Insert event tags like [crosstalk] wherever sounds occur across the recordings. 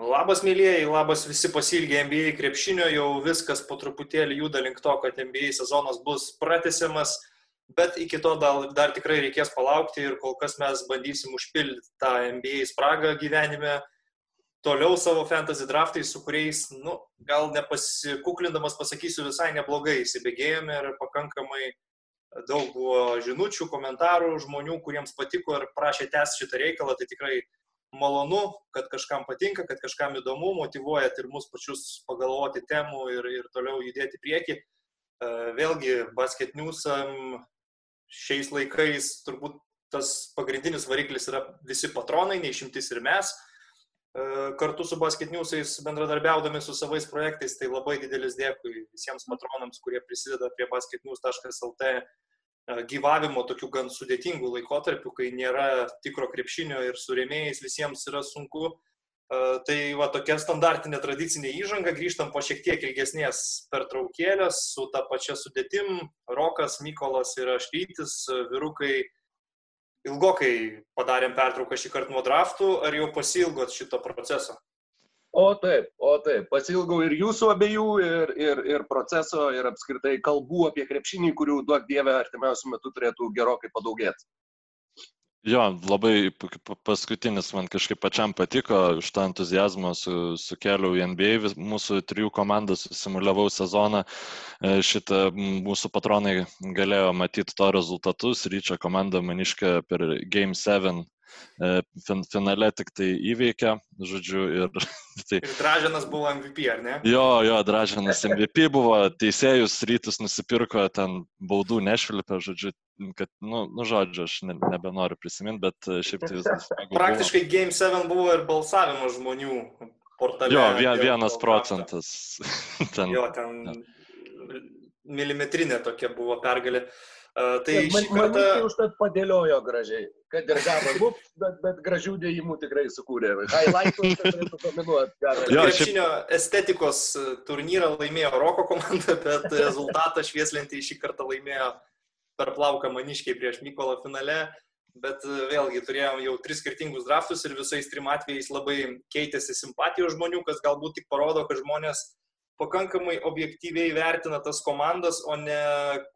Labas, mėlyjeji, labas visi pasilgę NBA krepšinio, jau viskas po truputėlį juda link to, kad NBA sezonas bus pratesiamas, bet iki to dar, dar tikrai reikės palaukti ir kol kas mes bandysim užpildyti tą NBA spragą gyvenime, toliau savo fantasy draftai, su kuriais, nu, gal nepasikuklindamas pasakysiu, visai neblogai įsibėgėjome ir pakankamai daug buvo žinučių, komentarų, žmonių, kuriems patiko ir prašė tęsti šitą reikalą, tai tikrai malonu, kad kažkam patinka, kad kažkam įdomu, motivuojat ir mus pačius pagalvoti temų ir, ir toliau judėti prieki. E, vėlgi, basket newsam šiais laikais turbūt tas pagrindinis variklis yra visi patronai, neišimtis ir mes. E, kartu su basket newsais bendradarbiaudami su savais projektais, tai labai didelis dėkui visiems patronams, kurie prisideda prie basketnews.lt gyvavimo tokių gan sudėtingų laikotarpių, kai nėra tikro krepšinio ir su rėmėjais visiems yra sunku. Tai va tokia standartinė tradicinė įžanga, grįžtam po šiek tiek ilgesnės pertraukėlės su ta pačia sudėtim. Rokas, Mykolas ir aš rytis, vyrukai ilgokai padarėm pertrauką šį kartą nuo draftų, ar jau pasilgot šito proceso? O taip, o taip, pasilgau ir jūsų abiejų, ir, ir, ir proceso, ir apskritai kalbų apie krepšinį, kurių duok dievę artimiausių metų turėtų gerokai padaugėti. Jo, labai paskutinis man kažkaip pačiam patiko, už tą entuzijazmą su, sukėliau į NBA, mūsų trijų komandų susimuliavau sezoną, e, šitą mūsų patronai galėjo matyti to rezultatus, ryčio komanda maniška per Game 7 E, fin, finale tik tai įveikė, žodžiu, ir... [laughs] Tai, ir Dražanas buvo MVP, ar ne? Jo, jo, Dražanas MVP buvo, teisėjus rytus nusipirko, ten baudų nešvilpė, žodžiu, kad, nu, nu žodžiu, aš ne, nebenoriu prisiminti, bet e, šiaip tai viskas. [laughs] Praktiškai buvo. Game 7 buvo ir balsavimo žmonių portale. Jo, vien, vienas procentas. [laughs] ten, jo, ten ja. milimetrinė tokia buvo pergalė. Uh, tai man, kartą... man užtat padėliojo gražiai, kad ir gavo lup, bet, bet gražių dėjimų tikrai sukūrė. Highlightus turėtų dominuoti. Krepšinio estetikos turnyrą laimėjo Roko komanda, bet [laughs] rezultatą švieslentį šį kartą laimėjo per plauką maniškiai prieš Mykolo finale. Bet vėlgi turėjom jau tris skirtingus draftus ir visais trim atvejais labai keitėsi simpatijos žmonių, kas galbūt tik parodo, kad žmonės pakankamai objektyviai vertina tas komandas, o ne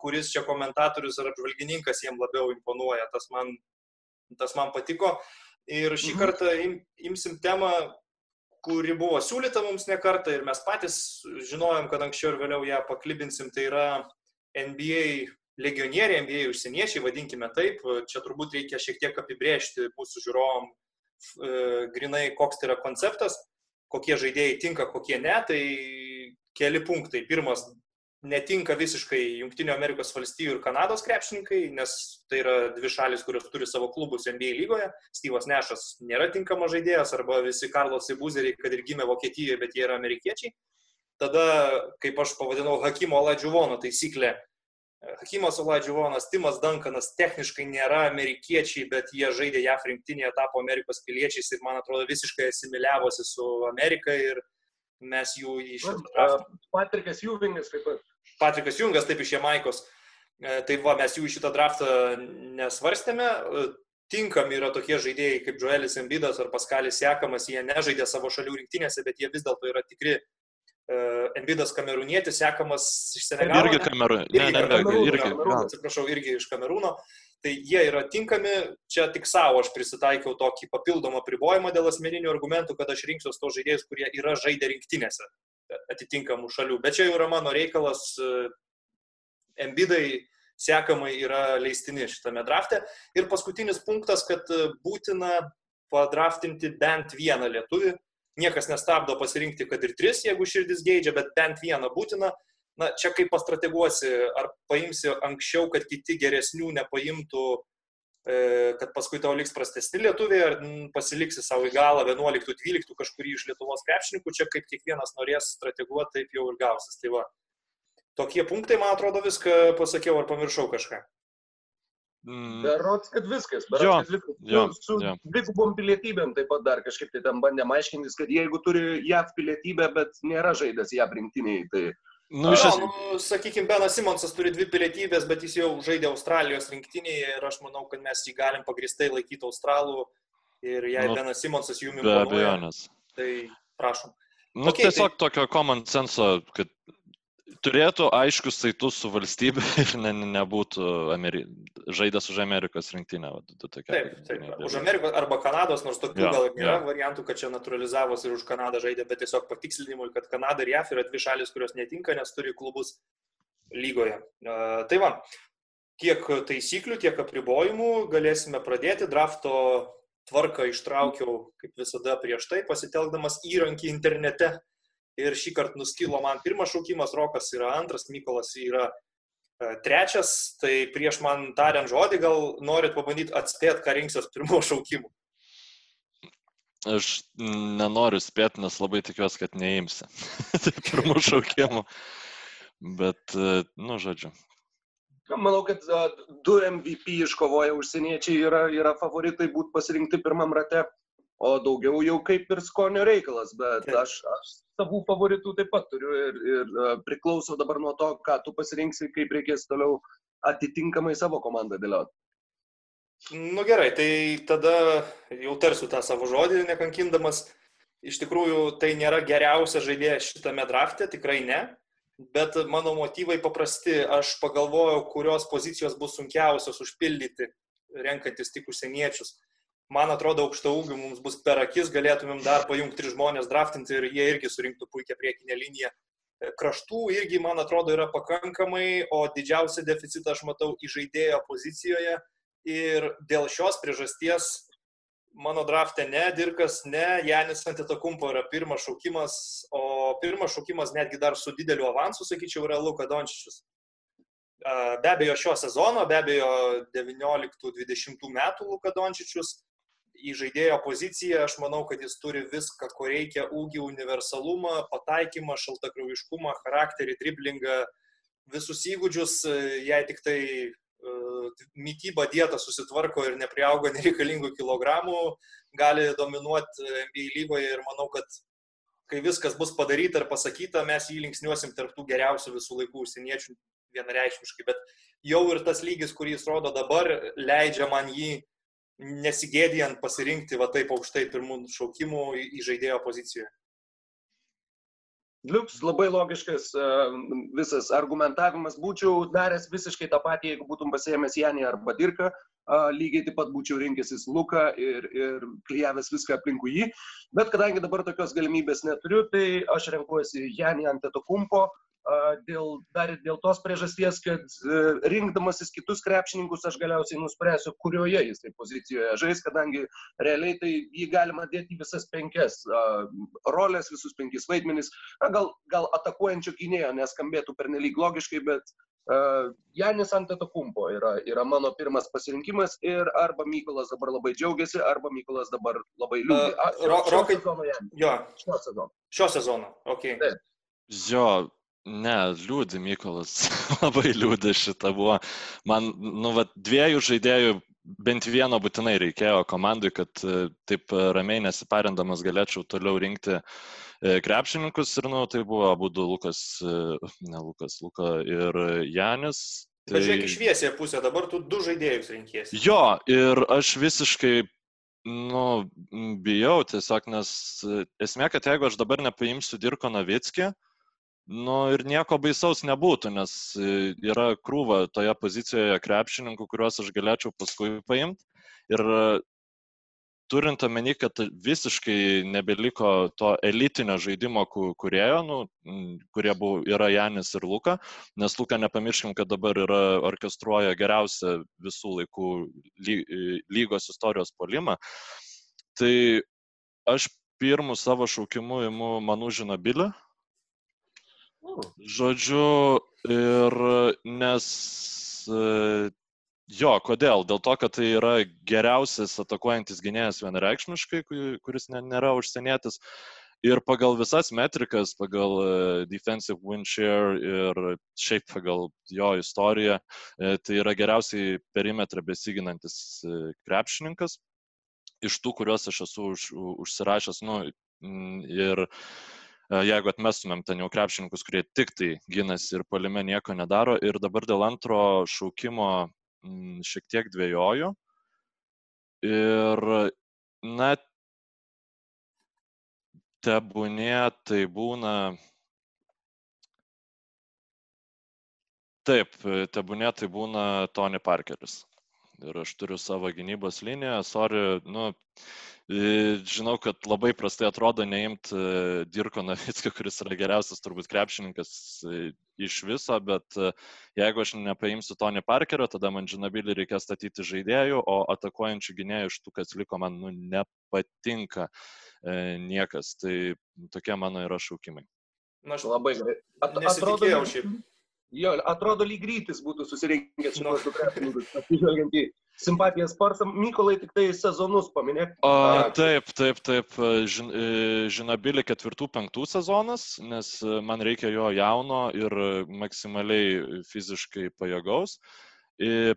kuris čia komentatorius ar apžvalgininkas jiem labiau imponuoja. Tas man, tas man patiko. Ir šį mhm. kartą im, imsim temą, kuri buvo siūlyta mums ne kartą ir mes patys žinojom, kad anksčiau ir vėliau ją paklibinsim. Tai yra NBA legionieriai, NBA užsieniečiai, vadinkime taip. Čia turbūt reikia šiek tiek apibrėžti mūsų žiūrovom e, grinai, koks tai yra konceptas, kokie žaidėjai tinka, kokie ne. Tai keli punktai. Pirmas, netinka visiškai Junktinio Amerikos valstijų ir Kanados krepšininkai, nes tai yra dvi šalis, kurios turi savo klubus NBA lygoje. Steve'as Nešas nėra tinkamas žaidėjas, arba visi Karlosai Buzeriai, kad ir gimė Vokietijoje, bet jie yra amerikiečiai. Tada, kaip aš pavadinau, Hakimo Aladžiuvono taisyklė. Hakimas Oladžiuvonas, Timas Dankanas techniškai nėra amerikiečiai, bet jie žaidė JAF rinktinėje, tapo Amerikos piliečiais ir, man atrodo, visiškai asimiliavosi su Amerika ir mes jų draftą. Patrikas Jungas taip pat. Patrikas Jungas taip iš Jamaikos. E, tai va, mes jų šitą draftą nesvarstėme. E, tinkami yra tokie žaidėjai kaip Joelis Embidas ar Paskalis Sekamas, jie nežaidė savo šalių rinktinėse, bet jie vis dėlto yra tikri uh, Embidas kamerūnietis, Sekamas iš Senegalo. Irgi kamerūno. Ne, ne, ne, irgi. Kamerūno, atsiprašau, irgi iš Kamerūno. Tai jie yra tinkami, čia tik savo aš prisitaikiau tokį papildomą pribojimą dėl asmeninių argumentų, kad aš rinksiuos tos žaidėjus, kurie yra žaidę rinktinėse atitinkamų šalių. Bet čia jau yra mano reikalas, embidai sekamai yra leistini šitame drafte. Ir paskutinis punktas, kad būtina padraftinti bent vieną lietuvį. Niekas nestabdo pasirinkti, kad ir tris, jeigu širdis geidžia, bet bent vieną būtina na, čia kaip pastrateguosi, ar paimsi anksčiau, kad kiti geresnių nepaimtų, e, kad paskui tau liks prastesni lietuviai, ar pasiliksi savo į galą 11-12 kažkurį iš Lietuvos krepšininkų, čia kaip kiekvienas norės strateguoti, taip jau ir gausis. Tai va, tokie punktai, man atrodo, viską pasakiau, ar pamiršau kažką. Mm. Berots, kad viskas. Berots, jo, kad viskas. Jo, su jo. dvigubom pilietybėm taip pat dar kažkaip tai tam bandėm aiškintis, kad jeigu turi JAV pilietybę, bet nėra žaidęs JAV rinktiniai, tai Nu, iš esmės, nu, sakykime, Benas Simonsas turi dvi pilietybės, bet jis jau žaidė Australijos rinktinėje ir aš manau, kad mes jį galim pagristai laikyti Australų ir jei nu, Benas Simonsas imituoja. Be abejonės. Tai prašom. Nu, okay, tiesiog tai... tokio common senso, kad turėtų aiškus saitus su valstybė [laughs] ir ne, ne, nebūtų Ameri... žaidęs už Amerikos rinktinę. Tokia, taip, taip. Už Amerikos arba Kanados, nors tokių ja, gal nėra ja. variantų, kad čia naturalizavos ir už Kanadą žaidė, bet tiesiog patikslinimui, kad Kanada ir JAF yra dvi šalis, kurios netinka, nes turi klubus lygoje. Tai va, tiek taisyklių, tiek apribojimų galėsime pradėti. Drafto tvarką ištraukiau, kaip visada, prieš tai, pasitelkdamas įrankį internete ir šį kartą nuskilo man pirmas šaukimas, Rokas yra antras, Mykolas yra e, trečias, tai prieš man tariant žodį, gal norit pabandyti atspėti, ką rinksiuos pirmo šaukimu. Aš nenoriu spėti, nes labai tikiuosi, kad neimsi. [laughs] tai pirmų šaukimų. Bet, e, nu, žodžiu. Manau, kad du MVP iškovoję užsieniečiai yra, yra favoritai būti pasirinkti pirmam rate o daugiau jau kaip ir skonio reikalas, bet aš, aš savų favoritų taip pat turiu ir, ir e, priklauso dabar nuo to, ką tu pasirinksi, kaip reikės toliau atitinkamai savo komandą dėlioti. Nu gerai, tai tada jau tarsiu tą savo žodį, nekankindamas. Iš tikrųjų, tai nėra geriausias žaidėjas šitame drafte, tikrai ne. Bet mano motyvai paprasti, aš pagalvojau, kurios pozicijos bus sunkiausios užpildyti, renkantis tik užsieniečius man atrodo, aukšta ūgių mums bus per akis, galėtumėm dar pajungti tris žmonės draftinti ir jie irgi surinktų puikią priekinę liniją. E, kraštų irgi, man atrodo, yra pakankamai, o didžiausią deficitą aš matau įžaidėjo pozicijoje. Ir dėl šios priežasties mano draftė ne Dirkas, ne Janis Antetokumpo yra pirmas šaukimas, o pirmas šaukimas netgi dar su dideliu avansu, sakyčiau, yra Luka Dončičius. Be abejo, šio sezono, be abejo, 19-20 metų Luka Dončičius, į žaidėjo poziciją, aš manau, kad jis turi viską, ko reikia - ūgį, universalumą, pataikymą, šaltakraujiškumą, charakterį, driblingą, visus įgūdžius, jei tik tai uh, mytyba dieta susitvarko ir nepriauga nereikalingų kilogramų, gali dominuoti NBA lygoje ir manau, kad kai viskas bus padaryta ir pasakyta, mes jį linksniuosim tarptų geriausių visų laikų užsieniečių vienareikšmiškai, bet jau ir tas lygis, kurį jis rodo dabar, leidžia man jį nesigėdijant pasirinkti va taip aukštai pirmų šaukimų į žaidėjo pozicijoje. Liuks labai logiškas uh, visas argumentavimas. Būčiau daręs visiškai tą patį, jeigu būtum pasėmęs Janį arba Dirką. Lygiai taip pat būčiau rinkęsis Luką ir, ir klyjavęs viską aplinkui jį. Bet kadangi dabar tokios galimybės neturiu, tai aš renkuosi Janį ant Etokumpo. Dėl, dar ir dėl tos priežasties, kad e, rinkdamasis kitus krepšininkus aš galiausiai nuspręsiu, kurioje jis tai pozicijoje žais, kadangi realiai tai jį galima dėti visas penkias rolės, visus penkis vaidmenis, gal, gal atakuojančio gynėjo neskambėtų pernelyg logiškai, bet uh, Janis Antetokumpo yra, yra mano pirmas pasirinkimas ir arba Mykolas dabar labai džiaugiasi, arba Mykolas dabar labai liūdė. Uh, ro, rokai, jo. Šio sezono. Šio sezono, ok. Taip. Jo, Ne, liūdė Mykolas, [laughs] labai liūdė šitą buvo. Man, nu, va, dviejų žaidėjų bent vieno būtinai reikėjo komandai, kad e, taip ramiai nesiparindamas galėčiau toliau rinkti e, krepšininkus ir, nu, tai buvo abu du Lukas, e, ne Lukas, Luka ir Janis. Tai... Bet žiūrėk, išviesė pusė, dabar tu du žaidėjus rinkėsi. Jo, ir aš visiškai nu, bijau tiesiog, nes esmė, kad jeigu aš dabar nepaimsiu Dirko Novickį, Nu ir nieko baisaus nebūtų, nes e, yra krūva toje pozicijoje krepšininkų, kuriuos aš galėčiau paskui paimti. Ir e, turint omeny, kad visiškai nebeliko to elitinio žaidimo kurėjo, nu, kurie buvo, yra Janis ir Luka, nes Luka nepamirškim, kad dabar yra orkestruoja geriausią visų laikų e, lygos istorijos polimą. Tai aš pirmų savo šaukimu įimu Manu Žinobilį, Žodžiu, ir nes e, jo, kodėl? Dėl to, kad tai yra geriausias atakuojantis gynėjas vienareikšmiškai, kuris nėra užsienietis. Ir pagal visas metrikas, pagal e, defensive win share ir šiaip pagal jo istoriją, e, tai yra geriausiai perimetrą besiginantis krepšininkas iš tų, kuriuos aš esu už, užsirašęs. Nu, ir uh, jeigu atmestumėm ten jau krepšininkus, kurie tik tai gynasi ir palime nieko nedaro. Ir dabar dėl antro šaukimo mm, šiek tiek dvėjoju. Ir, na, tebūnė tai būna. Taip, tebūnė tai būna Tony Parkeris. Ir aš turiu savo gynybos liniją, sorry, nu, Žinau, kad labai prastai atrodo neimt e, Dirko Navickio, kuris yra geriausias turbūt krepšininkas e, iš viso, bet e, jeigu aš nepaimsiu Tony Parkerio, tada man žinabilį reikia statyti žaidėjų, o atakuojančių gynėjų iš tų, kas liko, man nu, nepatinka niekas. Tai tokie mano yra šaukimai. Na, aš labai gerai. At, atrodo, šiaip. Jo, atrodo, lyg rytis būtų susirinkęs šitos du krepšininkus, atsižvelgiant į simpatijas Sparsam. Mykolai tik tai sezonus paminėk. O, taip, taip, taip. Žin, žinabili ketvirtų, penktų sezonas, nes man reikia jo jauno ir maksimaliai fiziškai pajėgaus.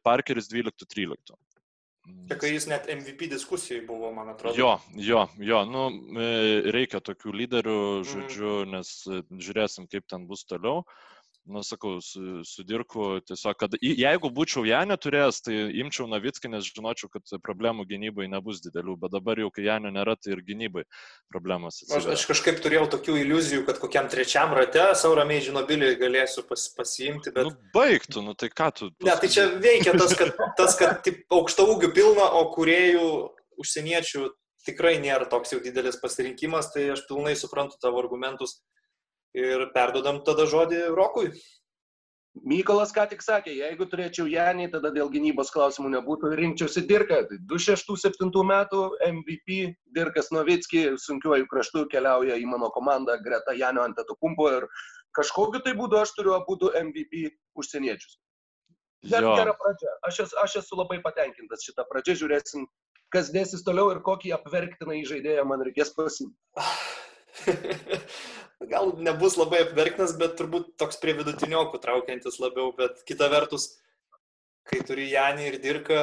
Parkeris 12-13. Čia kai jis net MVP diskusijai buvo, man atrodo. Jo, jo, jo, nu, reikia tokių lyderių, mhm. žodžiu, nes žiūrėsim, kaip ten bus toliau. Uh, nu, sakau, su, su Dirku tiesiog, kad jeigu būčiau Janę turėjęs, tai imčiau Navitskį, nes žinočiau, kad problemų gynybai nebus didelių, bet dabar jau, kai Janio nėra, tai ir gynybai problemos. Aš, aš kažkaip turėjau tokių iliuzijų, kad kokiam trečiam rate sauramiai žinobilį galėsiu pas, pasiimti, bet... Nu, baigtų, nu tai ką tu... Ne, tai čia [laughs] veikia tas, kad, tas, kad taip, aukšta ūgių pilna, o kuriejų užsieniečių tikrai nėra toks jau didelis pasirinkimas, tai aš pilnai suprantu tavo argumentus ir perdodam tada žodį Rokui. Mykolas ką tik sakė, jeigu turėčiau Janį, tada dėl gynybos klausimų nebūtų ir rinkčiausi Dirką. 26-7 tai metų MVP Dirkas Novitski sunkiuoju kraštu keliauja į mano komandą greta Janio Antetokumpo ir kažkokiu tai būdu aš turiu abu MVP užsieniečius. Bet gera pradžia. Aš esu, aš esu labai patenkintas šitą pradžią, žiūrėsim, kas dėsis toliau ir kokį apverktiną įžaidėją man reikės pasimti. [sighs] [laughs] gal nebus labai apverknas, bet turbūt toks prie vidutiniokų traukiantis labiau, bet kita vertus, kai turi Janį ir Dirką,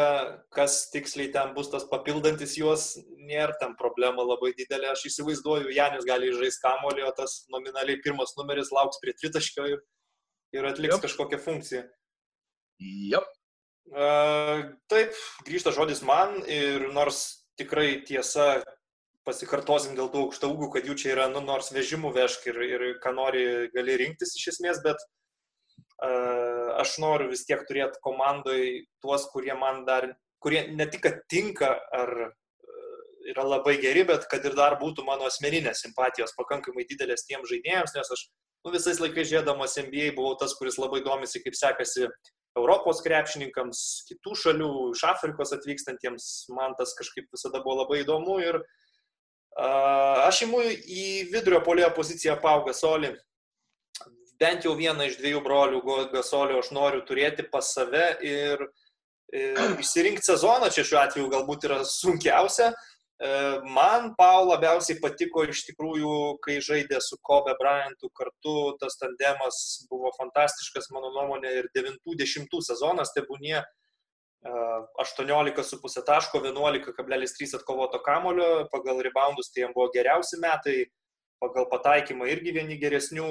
kas tiksliai ten bus tas papildantis juos, nėra tam problema labai didelė. Aš įsivaizduoju, Janis gali žaisti kamolį, o tas nominaliai pirmas numeris lauks prie tritaškio ir, ir atliks Jop. kažkokią funkciją. Jop. Uh, taip, grįžta žodis man ir nors tikrai tiesa, pasikartosim dėl tų aukštaūgių, kad jų čia yra, nu, nors vežimų vežk ir, ir ką nori gali rinktis iš esmės, bet uh, aš noriu vis tiek turėti komandai tuos, kurie man dar, kurie ne tik tinka ar uh, yra labai geri, bet kad ir dar būtų mano asmeninės simpatijos pakankamai didelės tiem žaidėjams, nes aš nu, visais laikais žiūrėdamas NBA buvau tas, kuris labai domisi, kaip sekasi Europos krepšininkams, kitų šalių, iš Afrikos atvykstantiems, man tas kažkaip visada buvo labai įdomu ir uh, Aš imu į vidurio polėjo poziciją Pau Gasolį. Bent jau vieną iš dviejų brolių Gasolio aš noriu turėti pas save ir, ir išsirinkti sezoną, čia šiuo atveju galbūt yra sunkiausia. E, man Pau labiausiai patiko iš tikrųjų, kai žaidė su Kobe Bryantu kartu, tas tandemas buvo fantastiškas, mano nuomonė, ir 90 sezonas, tai 18,5 taško, 11,3 atkovoto kamulio, pagal reboundus tai jam buvo geriausi metai, pagal pataikymą irgi vieni geresnių,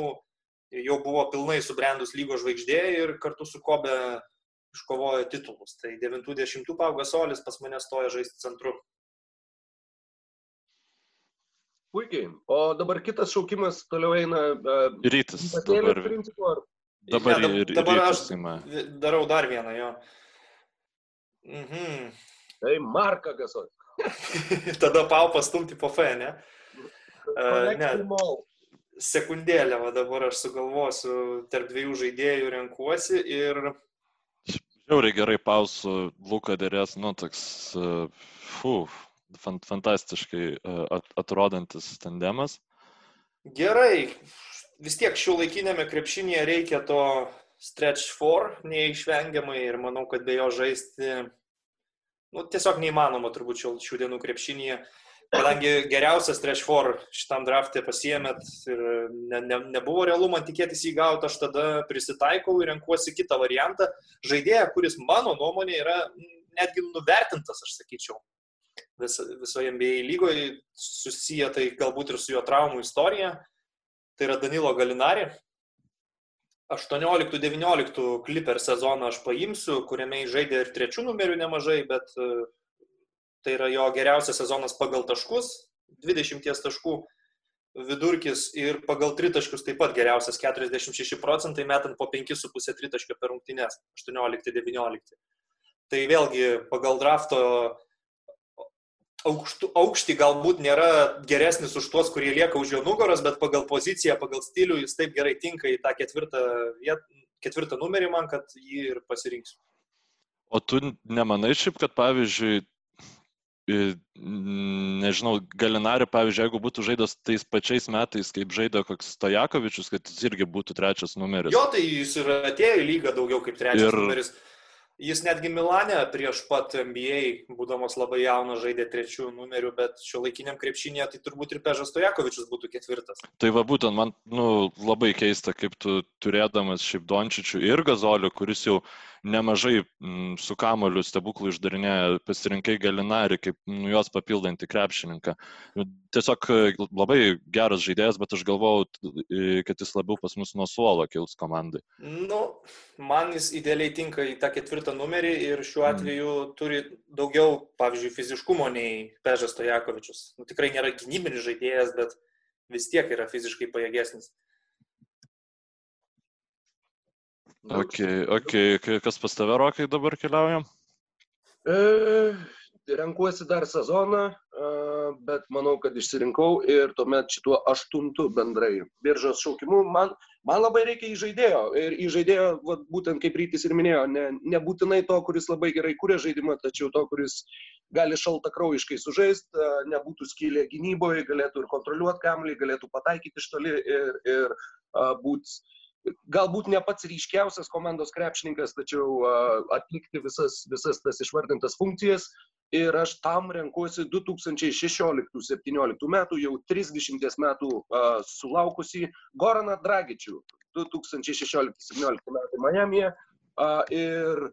jau buvo pilnai subrendus lygos žvaigždė ir kartu su Kobe iškovojo titulus. Tai 90 paugas Solis pas mane stoja žaisti centru. Puikiai. O dabar kitas šaukimas toliau eina. Uh, rytis. Dabar, principu, ar... dabar, ne, dabar aš darau dar vieną jo. Uh, Mhm. Tai Marka Gasol. [laughs] Tada pau pastumti po F, ne? Uh, ne. Sekundėlę, va dabar aš sugalvosiu, tarp dviejų žaidėjų renkuosi ir... Žiauriai gerai pausų Luka dėrės, nu toks, uh, fu, fant, fantastiškai uh, atrodantis tandemas. Gerai, vis tiek šių laikinėme krepšinėje reikia to stretch 4 neišvengiamai ir manau, kad be jo žaisti nu, tiesiog neįmanoma turbūt šių, šių dienų krepšinėje. Kadangi geriausias stretch 4 šitam draftė pasiemėt ir ne, ne, nebuvo realu man tikėtis jį gauti, aš tada prisitaikau ir renkuosi kitą variantą. Žaidėją, kuris mano nuomonė yra netgi nuvertintas, aš sakyčiau, vis, visoje NBA lygoje, susiję tai galbūt ir su jo traumų istorija. Tai yra Danilo Galinari, 18-19 kliper sezoną aš paimsiu, kuriame žaidė ir trečių numerių nemažai, bet e, tai yra jo geriausias sezonas pagal taškus, 20 taškų. vidurkis ir pagal tritaškius taip pat geriausias 46 procentai, metant po 5,5 tritaškio per rungtynės 18-19. Tai vėlgi pagal drafto aukštų, aukštį galbūt nėra geresnis už tuos, kurie lieka už jo nugaros, bet pagal poziciją, pagal stilių jis taip gerai tinka į tą ketvirtą, viet, ketvirtą numerį man, kad jį ir pasirinksiu. O tu nemanai šiaip, kad pavyzdžiui, nežinau, Galinari, pavyzdžiui, jeigu būtų žaidęs tais pačiais metais, kaip žaidė koks Stojakovičius, kad jis irgi būtų trečias numeris. Jo, tai jis ir atėjo į lygą daugiau kaip trečias ir... numeris. Jis netgi Milane prieš pat NBA, būdamas labai jaunas, žaidė trečių numerių, bet šio laikiniam krepšinėje tai turbūt ir Pežas Stojakovičius būtų ketvirtas. Tai va būtent man nu, labai keista, kaip tu turėdamas šiaip Dončičių ir Gazolio, kuris jau nemažai mm, su kamoliu stebuklų išdarinėja, pasirinkai Galinarį kaip nu, juos papildantį krepšininką. Nu, tiesiog e, labai geras žaidėjas, bet aš galvojau, kad jis labiau pas mus nuo suolo kils komandai. Nu, man jis idealiai tinka į tą ketvirtą numerį ir šiuo mm. atveju mm. turi daugiau, pavyzdžiui, fiziškumo nei Pežas Tojakovičius. Nu, tikrai nėra gynybinis žaidėjas, bet vis tiek yra fiziškai pajėgesnis. Ok, ok, kas pas tave rokai dabar keliaujam? E, renkuosi dar sezoną, e, bet manau, kad išsirinkau ir tuomet šituo aštuntu bendrai biržos šaukimu man, man labai reikia įžaidėjo. Ir įžaidėjo, va, būtent kaip rytis ir minėjo, ne, nebūtinai to, kuris labai gerai kūrė žaidimą, tačiau to, kuris gali šalta kraujiškai sužaisti, e, nebūtų skylė gynyboje, galėtų ir kontroliuoti kamlį, galėtų pataikyti iš toli ir, ir uh, būti galbūt ne pats ryškiausias komandos krepšininkas, tačiau atlikti visas, visas tas išvardintas funkcijas. Ir aš tam renkuosi 2016-2017 metų, jau 30 metų uh, sulaukusi Goraną Dragičių 2016-2017 metų Miami'e. Uh, ir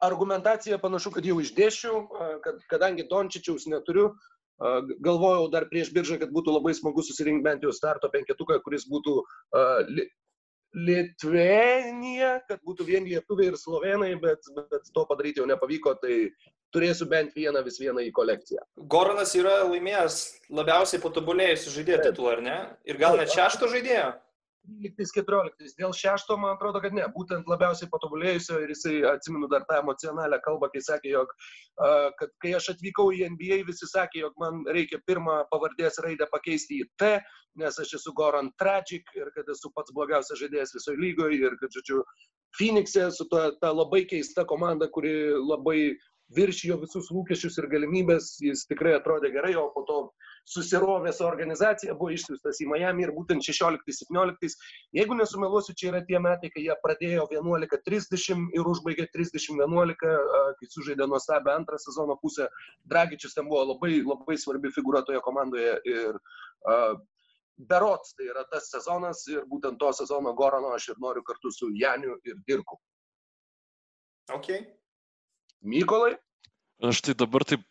argumentacija panašu, kad jau išdėšiau, kad, kadangi Dončičiaus neturiu, Galvojau dar prieš biržą, kad būtų labai smagu susirinkti bent jau starto penketuką, kuris būtų uh, Litvenija, kad būtų vien lietuviai ir slovenai, bet, bet to padaryti jau nepavyko, tai turėsiu bent vieną vis vieną į kolekciją. Goranas yra laimėjęs labiausiai patobulėjusių žaidėjų titulą, ar ne? Ir gal net šešto žaidėjo? 13-14. Dėl šešto, man atrodo, kad ne. Būtent labiausiai patobulėjusio ir jisai, atsimenu dar tą emocionalią kalbą, kai sakė, jog, kad kai aš atvykau į NBA, visi sakė, jog man reikia pirmą pavardės raidę pakeisti į T, nes aš esu Goran Tragic ir kad esu pats blogiausias žaidėjas visoje lygoje ir kad, žodžiu, Phoenix'e su ta, ta labai keista komanda, kuri labai viršijo visus lūkesčius ir galimybės, jis tikrai atrodė gerai, o po to susirovė su organizacija, buvo išsiųstas į Miami ir būtent 16-17. Jeigu nesumeluosiu, čia yra tie metai, kai jie pradėjo 11-30 ir užbaigė 30-11, kai sužaidė nuostabią antrą sezono pusę. Dragičius ten buvo labai, labai svarbi figūra toje komandoje ir uh, Berots tai yra tas sezonas ir būtent to sezono Gorano aš ir noriu kartu su Janiu ir Dirku. Okay. Mykolai? Aš tai dabar taip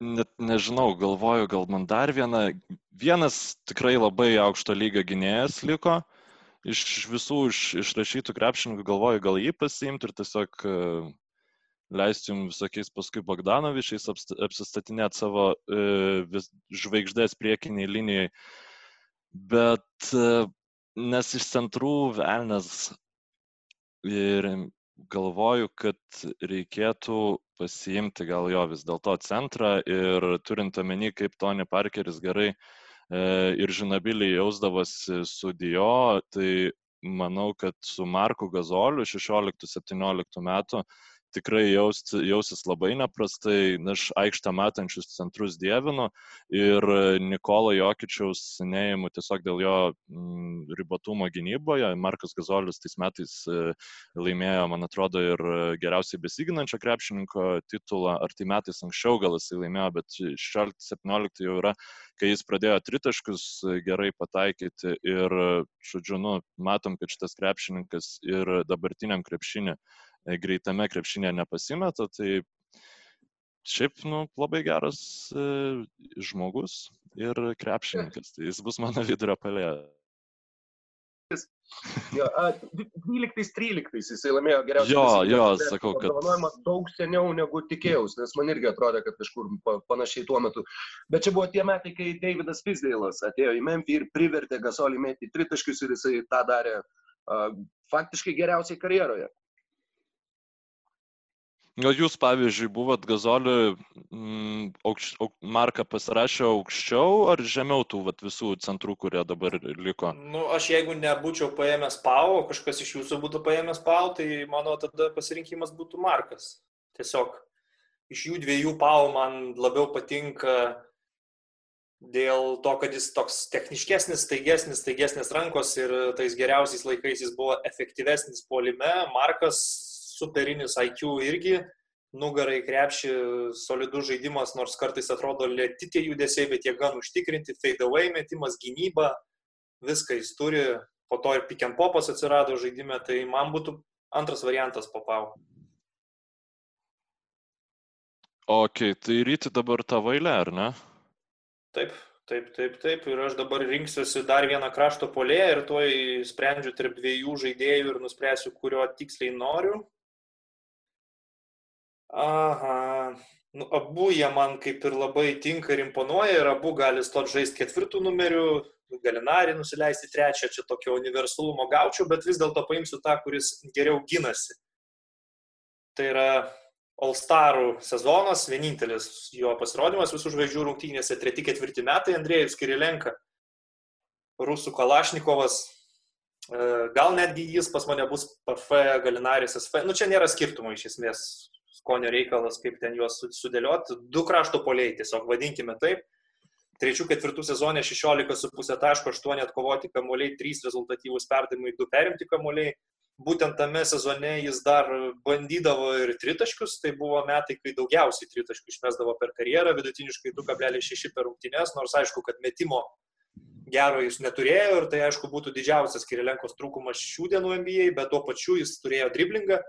net nežinau, galvoju, gal man dar viena, vienas tikrai labai aukšto lygio gynėjas liko. Iš visų iš, išrašytų krepšininkų galvoju, gal jį pasiimti ir tiesiog e, leisti jums visokiais paskui Bogdanovičiais apsistatinėti savo e, vis, žvaigždės priekiniai linijai. Bet e, nes iš centrų velnas ir galvoju, kad reikėtų pasiimti gal jo vis dėlto centrą ir turint omeny, kaip Tony Parkeris gerai e, ir žinabiliai jausdavosi su Dio, tai manau, kad su Marku Gazoliu 16-17 metų tikrai jaust, jausis labai neprastai, aš aikštę matančius centrus dievinu ir Nikolo Jokičiaus neįimu tiesiog dėl jo mm, ribotumo gynyboje. Markas Gazolis tais metais e, laimėjo, man atrodo, ir geriausiai besiginančio krepšininko titulą, ar tai metais anksčiau gal jisai laimėjo, bet 16-17 jau yra, kai jis pradėjo tritaškus gerai pataikyti ir, žodžiu, nu, matom, kad šitas krepšininkas ir dabartiniam krepšinį E, greitame krepšinėje nepasimeta, tai šiaip nu, labai geras e, žmogus ir krepšininkas, tai jis bus mano [laughs] vidurio palė. Jo, 12-13 jisai laimėjo geriausią. Jo, jo, sakau, kad- Apdovanojimas daug seniau negu tikėjausi, nes man irgi atrodė, kad kažkur pa- panašiai tuo metu. Bet čia buvo tie metai, kai Davidas Fisdėlas atėjo į Memphį ir privertė Gasolį mėti tritaškius ir jisai tą darė uh, faktiškai geriausiai karjeroje. O jūs, pavyzdžiui, buvot gazoliu, mm, aukš, auk, marką pasirašę aukščiau ar žemiau tų vat, visų centrų, kurie dabar liko? Nu, aš jeigu nebūčiau paėmęs PAU, kažkas iš jūsų būtų paėmęs PAU, tai mano tada pasirinkimas būtų Markas. Tiesiog iš jų dviejų PAU man labiau patinka dėl to, kad jis toks techniškesnis, staigesnis, staigesnis rankos ir tais geriausiais laikais jis buvo efektyvesnis polime. Markas superinis IQ irgi, nugarai krepšį, solidus žaidimas, nors kartais atrodo lėti tie judesiai, bet jie gan užtikrinti, fade away metimas, gynyba, viską jis turi, po to ir pick and popas atsirado žaidime, tai man būtų antras variantas papau. Ok, tai ryti dabar tą vailę, ar ne? Taip, taip, taip, taip. Ir aš dabar rinksiuosi dar vieną krašto polėją ir tuoj sprendžiu tarp dviejų žaidėjų ir nuspręsiu, kurio tiksliai noriu. Aha. Nu, abu jie man kaip ir labai tinka ir imponuoja ir abu gali stot žaisti ketvirtų numerių, galinari nusileisti trečią, čia tokio universalumo gaučiau, bet vis dėlto paimsiu tą, kuris geriau ginasi. Tai yra All Starų sezonas, vienintelis jo pasirodymas visų žvaigždžių rungtynėse, treti ketvirti metai Andrėjus Kirilenka, Rusų Kalašnikovas, e, gal netgi jis pas mane bus PF Galinaris SV, nu čia nėra skirtumo iš esmės, skonio reikalas, kaip ten juos sudėlioti, du krašto poliai, tiesiog vadinkime taip. Trečių ketvirtų sezonė 16,5 taško, 8 atkovoti kamuoliai, 3 rezultatyvūs perdavimai, 2 perimti kamuoliai. Būtent tame sezone jis dar bandydavo ir tritaškius, tai buvo metai, kai daugiausiai tritaškių išmesdavo per karjerą, vidutiniškai 2,6 per rungtynės, nors aišku, kad metimo gero jis neturėjo ir tai aišku būtų didžiausias Kirilenkos trūkumas šių dienų NBA, bet tuo pačiu jis turėjo driblingą,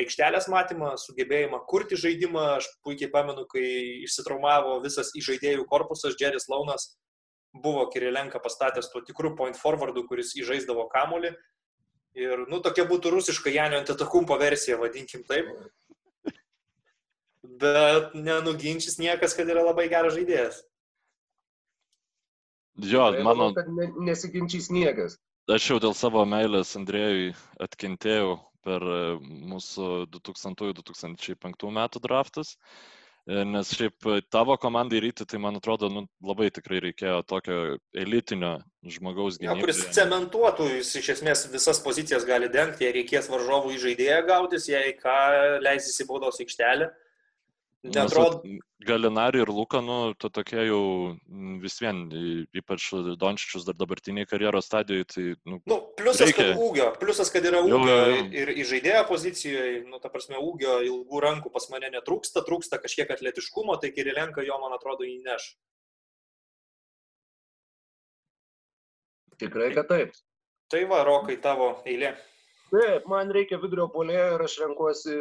aikštelės matymą, sugebėjimą kurti žaidimą. Aš puikiai pamenu, kai išsitraumavo visas įžaidėjų korpusas, Jerris Launas buvo Kirilenka pastatęs tuo tikru point forwardu, kuris įžaisdavo kamolį. Ir, nu, tokia būtų rusiška Janio Antetokumpo versija, vadinkim taip. Bet nenuginčys niekas, kad yra labai geras žaidėjas. Jo, Tai mano, nesiginčys niekas. aš jau dėl savo meilės Andrėjui atkentėjau per e, mūsų 2000-2005 metų draftus. E, Nes šiaip e, tavo komandai ryti, tai man atrodo, nu, labai tikrai reikėjo tokio elitinio žmogaus Ja, kuris cementuotų, jis iš esmės visas pozicijas gali dengti, jei reikės varžovų į žaidėją gautis, jei ką leisis į baudos aikštelę. Netrodo, Galinari ir Luka, nu, to tokie jau vis vien, ypač Dončičius dar dabartiniai karjeros stadijoje, tai, nu, nu, pliusas, kad Reikia. ūgio, pliusas, kad yra ūgio jo, jo. ir į žaidėjo pozicijoje, nu, ta prasme, ūgio ilgų rankų pas mane netrūksta, trūksta kažkiek atletiškumo, tai Kirilenka jo, man atrodo, įneš. Tikrai, kad taip. Tai va, Rokai, tavo eilė. Taip, man reikia vidurio polėjo ir aš renkuosi,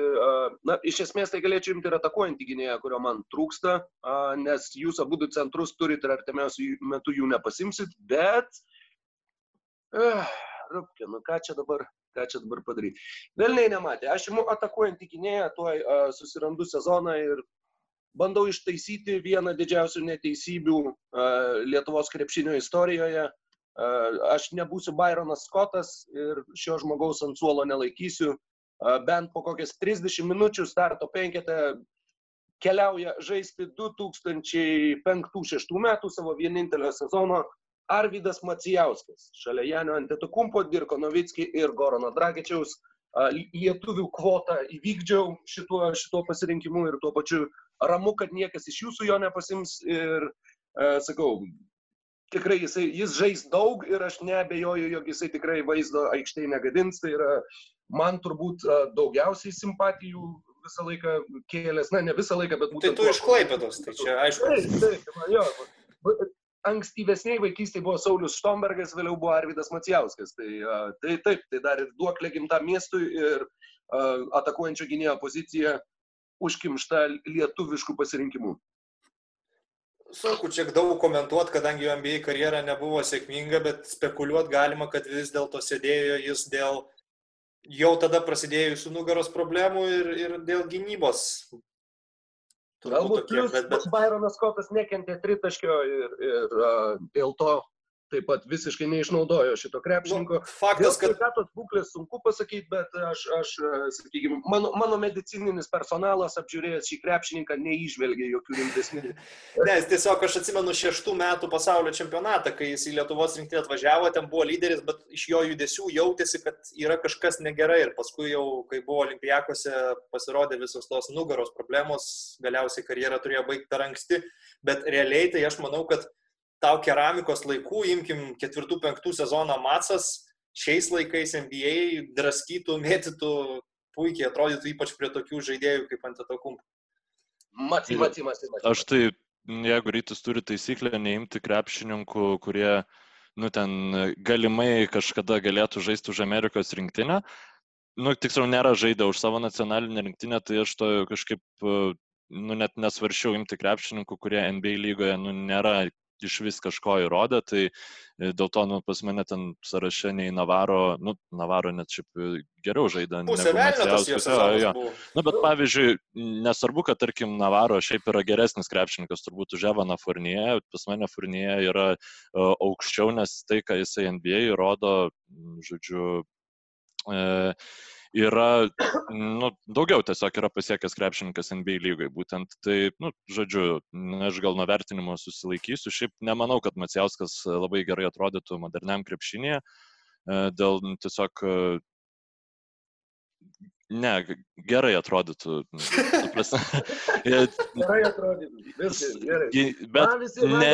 na, iš esmės tai galėčiau imti ir atakuojantį gynėją, kurio man trūksta, nes jūs abu du centrus turite ir artimiausių metų jų nepasimsit, bet... Uh, Rupkė, nu ką čia dabar, ką čia dabar padaryti. Velniai nematė, aš imu atakuojantį gynėją, tuoj susirandu sezoną ir bandau ištaisyti vieną didžiausių neteisybių Lietuvos krepšinio istorijoje. A, Aš nebūsiu Byronas Scottas ir šio žmogaus ant suolo nelaikysiu. A, Bent po kokias 30 minučių starto penketę keliauja žaisti 2005-2006 metų savo vienintelio sezono Arvidas Macijauskas. Šalia Janio Antetokumpo, Dirko Novickį ir Gorono Dragičiaus a, lietuvių kvotą įvykdžiau šituo, šituo pasirinkimu ir tuo pačiu ramu, kad niekas iš jūsų jo nepasims ir, e, sakau, tikrai jisai, jis žais daug ir aš nebejoju, jog jisai tikrai vaizdo aikštėje negadins. Tai yra man turbūt daugiausiai simpatijų visą laiką kėlęs, na ne visą laiką, bet Tai būtent... tu tuo- iš Klaipėdos, tai čia aišku. Taip, taip, jo. Ankstyvesniai vaikystėje buvo Saulis Štombergas, vėliau buvo Arvidas Macijauskas. Tai, tai taip, tai dar ir duoklė gimtam miestui ir atakuojančio gynėjo pozicija užkimšta lietuviškų pasirinkimų. Sunku čia daug komentuoti, kadangi jo NBA karjera nebuvo sėkminga, bet spekuliuoti galima, kad vis dėlto sėdėjo jis dėl jau tada prasidėjusių nugaros problemų ir, ir dėl gynybos. Galbūt plus bet, bet... Byronas Skotas nekentė tritaškio ir, ir uh, dėl to taip pat visiškai neišnaudojo šito krepšininko. Nu, faktas, kad... Sveikatos būklės sunku pasakyti, bet aš, aš sakykime, mano, mano medicininis personalas apžiūrėjęs šį krepšininką neižvelgė jokių rimtesnių. ne, tiesiog aš atsimenu šeštų metų pasaulio čempionatą, kai jis į Lietuvos rinktinę atvažiavo, ten buvo lyderis, bet iš jo judesių jautėsi, kad yra kažkas negerai ir paskui jau, kai buvo olimpijakose, pasirodė visos tos nugaros problemos, galiausiai karjerą turėjo baigti per anksti, bet realiai tai aš manau, kad tau keramikos laikų, imkim ketvirtų, penktų sezoną Matsas, šiais laikais NBA draskytų, mėtytų, puikiai atrodytų ypač prie tokių žaidėjų kaip Antetokump. Matai, matai, matai. Aš tai, jeigu rytis turi taisyklę neimti krepšininkų, kurie, nu, ten galimai kažkada galėtų žaisti už Amerikos rinktinę, nu, tiksliau, nėra žaidę už savo nacionalinę rinktinę, tai aš to kažkaip, nu, net nesvaršiau imti krepšininkų, kurie NBA lygoje, nu, nėra iš vis kažko įrodė, tai e, dėl to nu, pas mane ten sąraše nei Navaro, nu, Navaro net šiaip e, geriau žaidė. Pusė velnės jo, jo. Nu, bet pavyzdžiui, nesvarbu, kad tarkim Navaro šiaip yra geresnis krepšininkas turbūt už Evaną Furniją, pas mane Furniją yra uh, aukščiau, nes tai, ką jisai NBA įrodo, žodžiu, uh, yra, nu, daugiau tiesiog yra pasiekęs krepšininkas NBA lygai. Būtent tai, nu, žodžiu, aš gal nuo vertinimo susilaikysiu. Šiaip nemanau, kad Macijauskas labai gerai atrodytų moderniam krepšinėje. E, dėl tiesiog Ne, gerai atrodytų. [laughs] gerai atrodytų. Viskas, gerai. Bet visi, ne,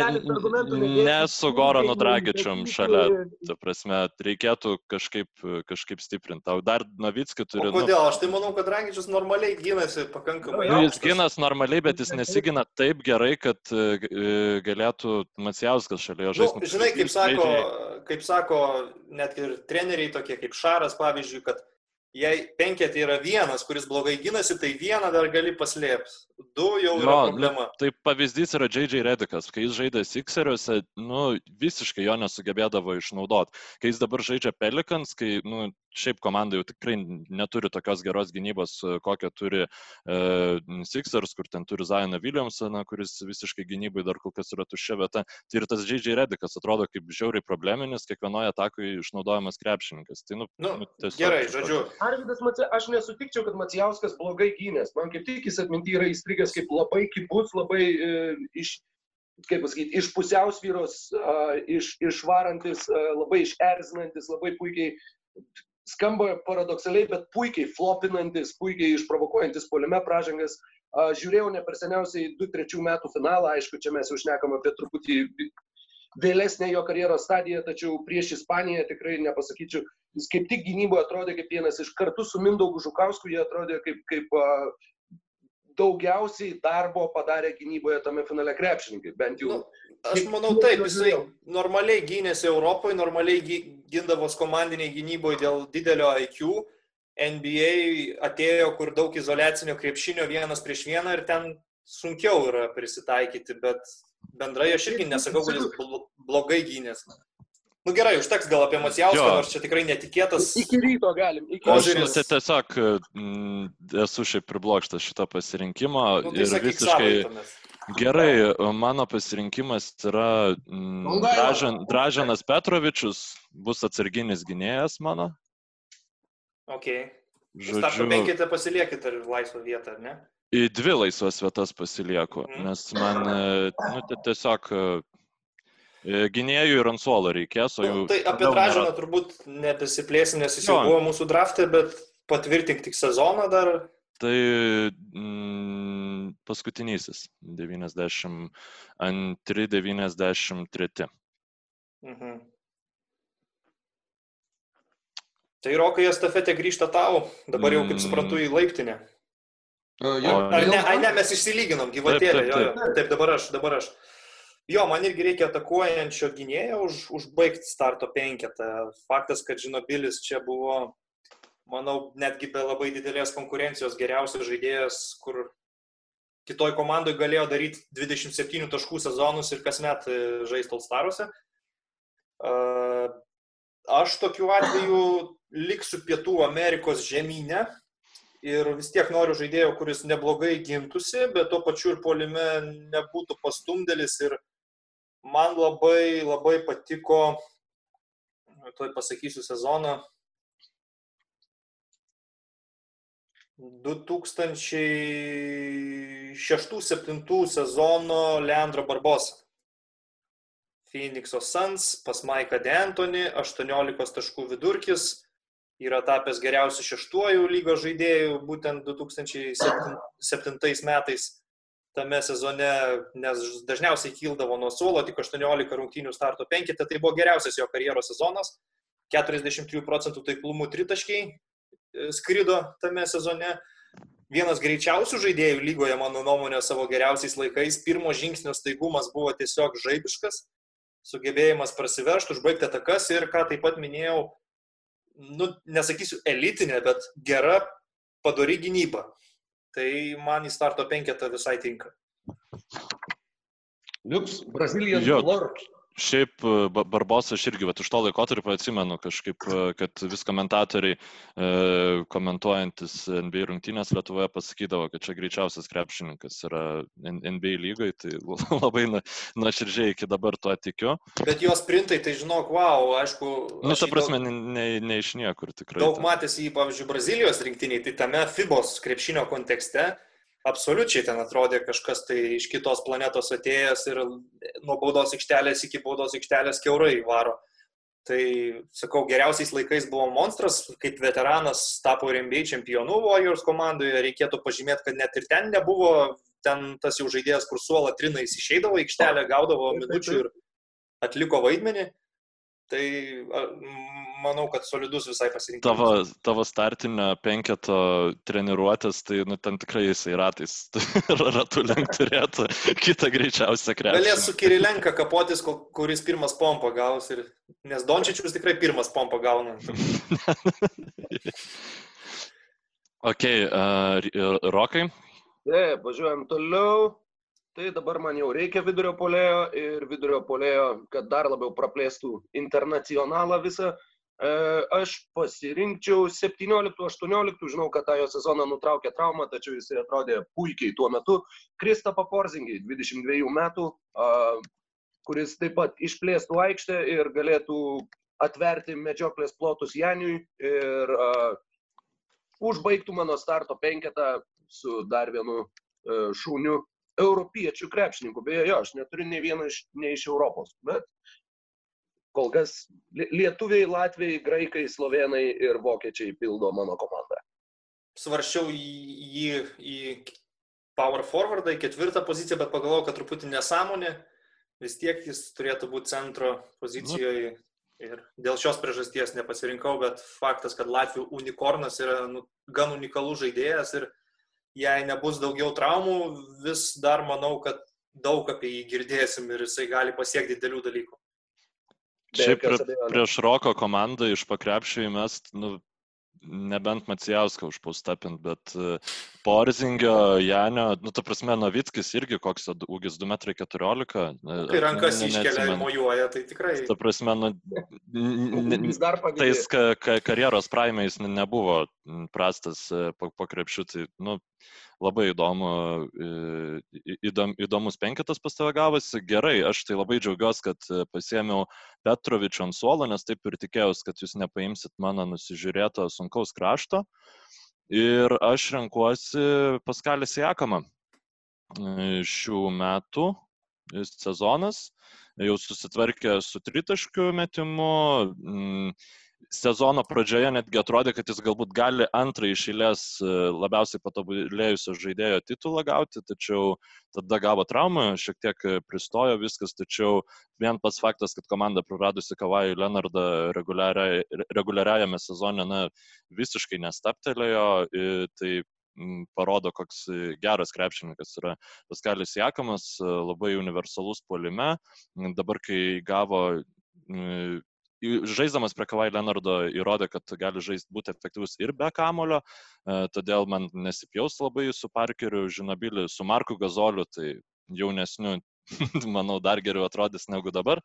ne su Goranu Dragičium šalia. Ta prasme, reikėtų kažkaip, kažkaip stiprinti. Tau dar Navitskį turi. O nu kodėl? Nu, aš tai manau, kad Dragičius normaliai gynasi pakankamai. Nu, jis gynas normaliai, bet jis nesigina taip gerai, kad e, galėtų Macijauskas šalia jo žaisti. Nu, žinai, kaip sako, kaip sako net ir treneriai tokie kaip Šaras, pavyzdžiui, kad jei penketė yra vienas, kuris blogai gynasi, tai vieną dar gali paslėpti. Du jau yra problema. Nu, tai pavyzdys yra J.J. Redikas, kai jis žaidė Sixeriuose, nu, visiškai jo nesugebėdavo išnaudoti. Kai jis dabar žaidžia Pelikans, kai, nu, šiaip komanda jau tikrai neturi tokios geros gynybos, kokią turi e, Sixers, kur ten turi Zioną Williamsoną, kuris visiškai gynybai dar kol kas yra tuščia vieta. Tai ir tas J.J. Redikas atrodo kaip žiauriai probleminis, kiekvienoje atakoje išnaudojamas krepšininkas. Tai, nu, nu, nu, tiesiog, gerai, žodžiu. Arvidas, aš nesutikčiau, kad Macijauskas blogai gynės. Man kaip tik jis atminti yra įstrigęs kaip labai kibus, labai e, iš kaip pasakyti, iš pusiausvyros, uh, iš, išvarantis, uh, labai išerzinantis, labai puikiai skamba paradoksaliai, bet puikiai flopinantis, puikiai išprovokuojantis poliame pražangas. Žiūrėjau ne per seniausiai 2-3 metų finalą, aišku, čia mes jau šnekam apie truputį vėlesnę jo karjeros stadiją, tačiau prieš Ispaniją tikrai nepasakyčiau, jis kaip tik gynyboje atrodė kaip vienas iš kartu su Mindaugu Žukausku, jie atrodė kaip, kaip daugiausiai darbo padarė gynyboje tame finale krepšininkai, bent jau. Nu, Aš manau taip, jisai normaliai gynėsi Europoje, normaliai gindavos komandiniai gynyboje dėl didelio IQ. NBA atėjo, kur daug izolacinio krepšinio vienas prieš vieną ir ten sunkiau yra prisitaikyti, bet bendrai aš irgi nesakau, kad jis blogai gynės. Nu gerai, užteks gal apie Masijauską, nors čia tikrai netikėtas. Iki ryto galim. Iki Požiūris. Tai tiesiog mm, esu šiaip priblokštas šito pasirinkimo nu, tai ir visiškai... Savai, Gerai, mano pasirinkimas yra mm, Dražan, Dražanas Petrovičius, bus atsarginis gynėjas mano. Ok. Žodžiu, starto penkite pasiliekite ir laisvą vietą, ar ne? Į dvi laisvas vietas pasilieku, mm. nes man e, nu, tiesiog e, gynėjų ir ant suolo reikės. Nu, jau, tai apie Dražaną nėra... turbūt nepasiplėsim, nes jis jau buvo mūsų draftė, bet patvirtink tik sezoną dar. Tai mm, paskutinysis, 92-93. Mhm. Tai Rokai estafetė grįžta tau, dabar jau, kaip mm. suprantu, į laiptinę. Uh, jo, Ar ne, ai, ne, mes išsilyginom, gyvatėlė, taip, taip, taip. Jo, jo. taip, dabar aš, dabar aš. Jo, man irgi reikia atakuojančio gynėjo už, užbaigti starto penketą. Faktas, kad Žinobilis čia buvo manau, netgi be labai didelės konkurencijos geriausias žaidėjas, kur kitoj komandai galėjo daryti 27 taškų sezonus ir kasmet e, žaisti Alstaruose. Aš tokiu atveju liksiu Pietų Amerikos žemynę ir vis tiek noriu žaidėjo, kuris neblogai gintusi, bet tuo pačiu ir polime nebūtų pastumdėlis ir man labai, labai patiko, tuoj pasakysiu sezoną, 2006-2007 sezono Leandro Barbosa. Phoenix'o Suns, pas Maiką D'Antoni, 18 taškų vidurkis, yra tapęs geriausiu šeštuoju lygos žaidėjų būtent 2007 metais tame sezone, nes dažniausiai kildavo nuo suolo, tik 18 rungtynių starto penkite, tai buvo geriausias jo karjeros sezonas, 43 procentų taiklumų tritaškiai, E, skrido tame sezone. Vienas greičiausių žaidėjų lygoje, mano nuomonė, savo geriausiais laikais. Pirmo žingsnio staigumas buvo tiesiog žaibiškas, sugebėjimas prasiveršti, užbaigti atakas ir, ką taip pat minėjau, nu, nesakysiu elitinė, bet gera padori gynyba. Tai man į starto penketą visai tinka. Liuks, Brazilijos Lord. Šiaip e, Barbos aš irgi, bet už to laikotarpio atsimenu kažkaip, e, kad vis komentatoriai e, komentuojantis NBA rungtynės Lietuvoje pasakydavo, kad čia greičiausias krepšininkas yra NBA lygoje, tai [laughs] labai nuoširdžiai iki dabar tuo tikiu. Bet jos printai, tai žinok, wow, aišku. Nu, ta prasme, daug, ne, ne iš niekur tikrai. Daug matėsi pavyzdžiui, Brazilijos rinktiniai, tai tame FIBOS krepšinio kontekste absoliučiai ten atrodė kažkas tai iš kitos planetos atėjęs ir nuo baudos aikštelės iki baudos aikštelės keurai varo. Tai, sakau, geriausiais laikais buvo monstras, kaip veteranas tapo NBA čempionu Warriors komandoje, reikėtų pažymėti, kad net ir ten nebuvo, ten tas jau žaidėjas, kur suola trinais išeidavo aikštelę, gaudavo minučių ir atliko vaidmenį. Tai manau, kad solidus visai pasirinkimas. Tavo, tavo startinio penketo treniruotės, tai nu, ten tikrai jisai ratais [laughs] ratų lenk [laughs] turėtų kitą greičiausią krepšį. Galės su Kirilenka kapotis, kuris pirmas pompą gaus, ir... nes Dončičius tikrai pirmas pompą gauna. [laughs] ok, uh, Rokai. Taip, važiuojam toliau. Tai dabar man jau reikia vidurio polėjo ir vidurio polėjo, kad dar labiau praplėstų internacionalą visą. E, aš pasirinkčiau 17-18, žinau, kad tą jo sezoną nutraukė traumą, tačiau jis atrodė puikiai tuo metu. Kristapą Porzingį, 22 metų, kuris taip pat išplėstų aikštę ir galėtų atverti medžioklės plotus Janiui ir užbaigtų mano starto penketą su dar vienu uh, šūniu europiečių krepšininkų. Beje, jo, aš neturiu nei vieno iš, nei iš Europos, bet kol kas lietuviai, latviai, graikai, slovenai ir vokiečiai pildo mano komandą. Svaršiau jį į power forwardą, į ketvirtą poziciją, bet pagalvojau, kad truputį nesąmonė, vis tiek jis turėtų būti centro pozicijoje. Ir dėl šios priežasties nepasirinkau, bet faktas, kad Latvijų unikornas yra nu, gan unikalus žaidėjas ir jei nebus daugiau traumų, vis dar manau, kad daug apie jį girdėsim ir jisai gali pasiekti didelių dalykų. Šiaip prie, prieš Roko komandą iš pakrepšio įmest, nu, nebent Macijauską užpaustapint, bet e, Porzingio, Janio, nu, ta prasme, Novickis irgi koks ūgis 2,14 m. E, Kai rankas ne, iškelia ir mojuoja, tai tikrai. Ta prasme, nu, tais ka, ka, karjeros praimais nebuvo prastas e, po, po krepšių, tai, nu, labai įdomu, įdom, įdomus penketas pas tave gavosi. Gerai, aš tai labai džiaugiuosi, kad e, pasėmiau Petrovičių ant suolo, nes taip ir tikėjausi, kad jūs nepaimsit mano nusižiūrėto sunkaus krašto. Ir aš renkuosi Paskalis Jakamą e, šių metų sezonas, jau susitvarkė su tritaškių metimu, sezono pradžioje netgi atrodė, kad jis galbūt gali antrą iš eilės e, labiausiai patobulėjusio žaidėjo titulą gauti, tačiau tada gavo traumą, šiek tiek e, pristojo viskas, tačiau vien pats faktas, kad komanda praradusi Kavajų Leonardą reguliariajame sezone na, visiškai nestaptelėjo, tai parodo, koks geras krepšininkas yra Paskalis Jakamas, labai universalus polime. Dabar, kai gavo žaiddamas prie Kavai Leonardo įrodė, kad gali žaisti būti efektyvus ir be kamulio, todėl man nesipjaus labai su Parkeriu, Žinabiliu, su Marku Gazoliu, tai jaunesniu [laughs] manau, dar geriau atrodys negu dabar.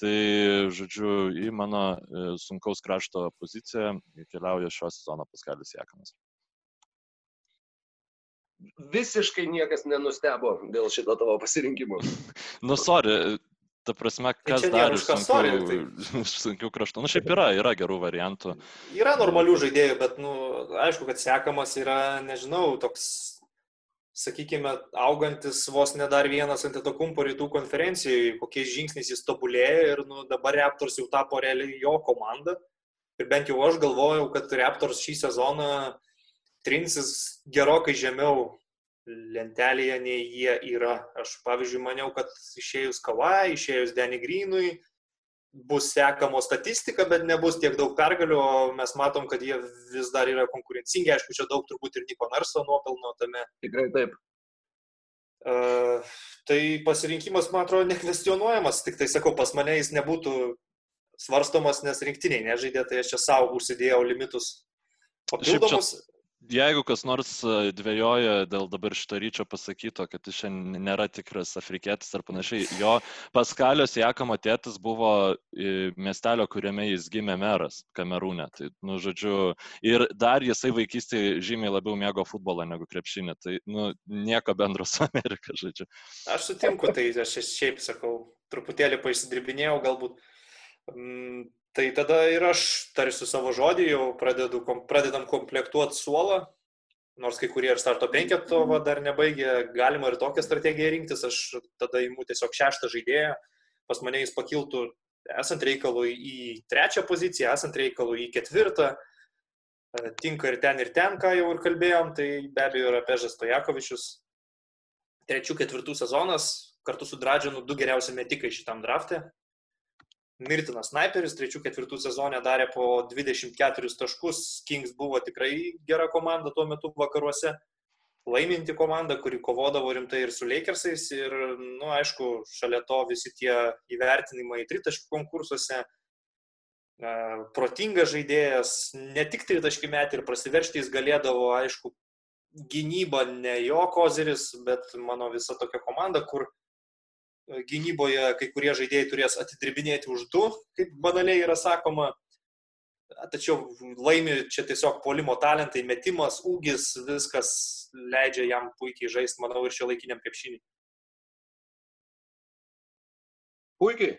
Tai, žodžiu, į mano sunkaus krašto poziciją keliauja šio sezono Paskalis Jekanas visiškai niekas nenustebo dėl šito tavo pasirinkimo. [laughs] nu, sorry, ta prasme, Tai kas čia dar iš sunkių, sunkių kraštų. Nu, šiaip yra, yra gerų variantų. Yra normalių žaidėjų, bet, nu, aišku, kad sekamas yra, nežinau, toks, sakykime, augantis vos ne dar vienas antitokumpo rytų konferencijoje, kokiais žingsniais jis tobulėja ir, nu, dabar Raptors jau tapo realiai jo komanda. Ir bent jau aš galvojau, kad Raptors šį sezoną trinsis gerokai žemiau lentelėje nei jie yra. Aš, pavyzdžiui, maniau, kad išėjus Kavai, išėjus Denny Greenui, bus sekamo statistika, bet nebus tiek daug pergalių, o mes matom, kad jie vis dar yra konkurencingi. Aišku, čia daug turbūt ir Niko Narso nuopelno tame. Tikrai taip. Uh, tai pasirinkimas, man atrodo, nekvestionuojamas, tik tai sakau, pas mane jis nebūtų svarstomas, nes rinktiniai nežaidė, tai aš čia savo užsidėjau limitus papildomus. Jeigu kas nors e, dvėjoja dėl dabar šito ryčio pasakyto, kad jis šiandien nėra tikras afrikietis ar panašiai, jo Paskalios Jakamo tėtis buvo e, miestelio, kuriame jis gimė meras, Kamerūne. Tai, nu, žodžiu, ir dar jisai vaikystėje žymiai labiau mėgo futbolą negu krepšinį. Tai, nu, nieko bendro su [laughs] Amerika, žodžiu. Aš sutinku, tai aš šiaip sakau, truputėlį paisidirbinėjau galbūt. Tai tada ir aš tarsiu savo žodį, jau pradedu, pradedam komplektuoti suolą, nors kai kurie ir starto penketo va, dar nebaigė, galima ir tokią strategiją rinktis, aš tada įimu tiesiog šeštą žaidėją, pas mane jis pakiltų esant reikalui į trečią poziciją, esant reikalui į ketvirtą, tinka ir ten, ir ten, ką jau ir kalbėjom, tai be abejo yra Pežas Tojakovičius, trečių, ketvirtų sezonas, kartu su Dradžianu du geriausi metikai šitam draftė, mirtinas sniperis, trečių, ketvirtų sezonė darė po 24 taškus, Kings buvo tikrai gera komanda tuo metu vakaruose, laiminti komanda, kuri kovodavo rimtai ir su Lakersais. Ir, na, nu, aišku, šalia to visi tie įvertinimai tritaškių konkursuose, protingas žaidėjas, ne tik tritaškį metį ir prasiveršti jis galėdavo, aišku, gynyba ne jo kozeris, bet mano visa tokia komanda, kur gynyboje kai kurie žaidėjai turės atidirbinėti už du, kaip banaliai yra sakoma. Tačiau laimi čia tiesiog polimo talentai, metimas, ūgis, viskas leidžia jam puikiai žaisti, manau, ir šio laikiniam krepšinį. Puikiai.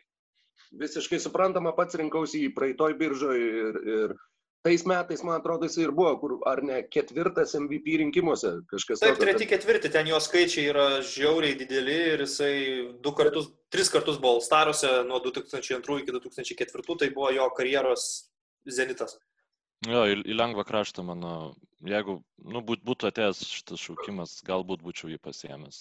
Visiškai suprantama, pats rinkausi į praeitoj biržoj ir, ir tais metais, man atrodo, jis ir buvo, kur ar ne ketvirtas MVP rinkimuose kažkas. Taip, treti, ketvirti, ten jo skaičiai yra žiauriai dideli ir jisai du kartus, tris kartus buvo Staruose nuo 2002 iki 2004, tai buvo jo karjeros zenitas. Jo, į, į lengvą kraštą, mano, jeigu nu, būt, būtų atėjęs šitas šaukimas, galbūt būčiau jį pasiemęs,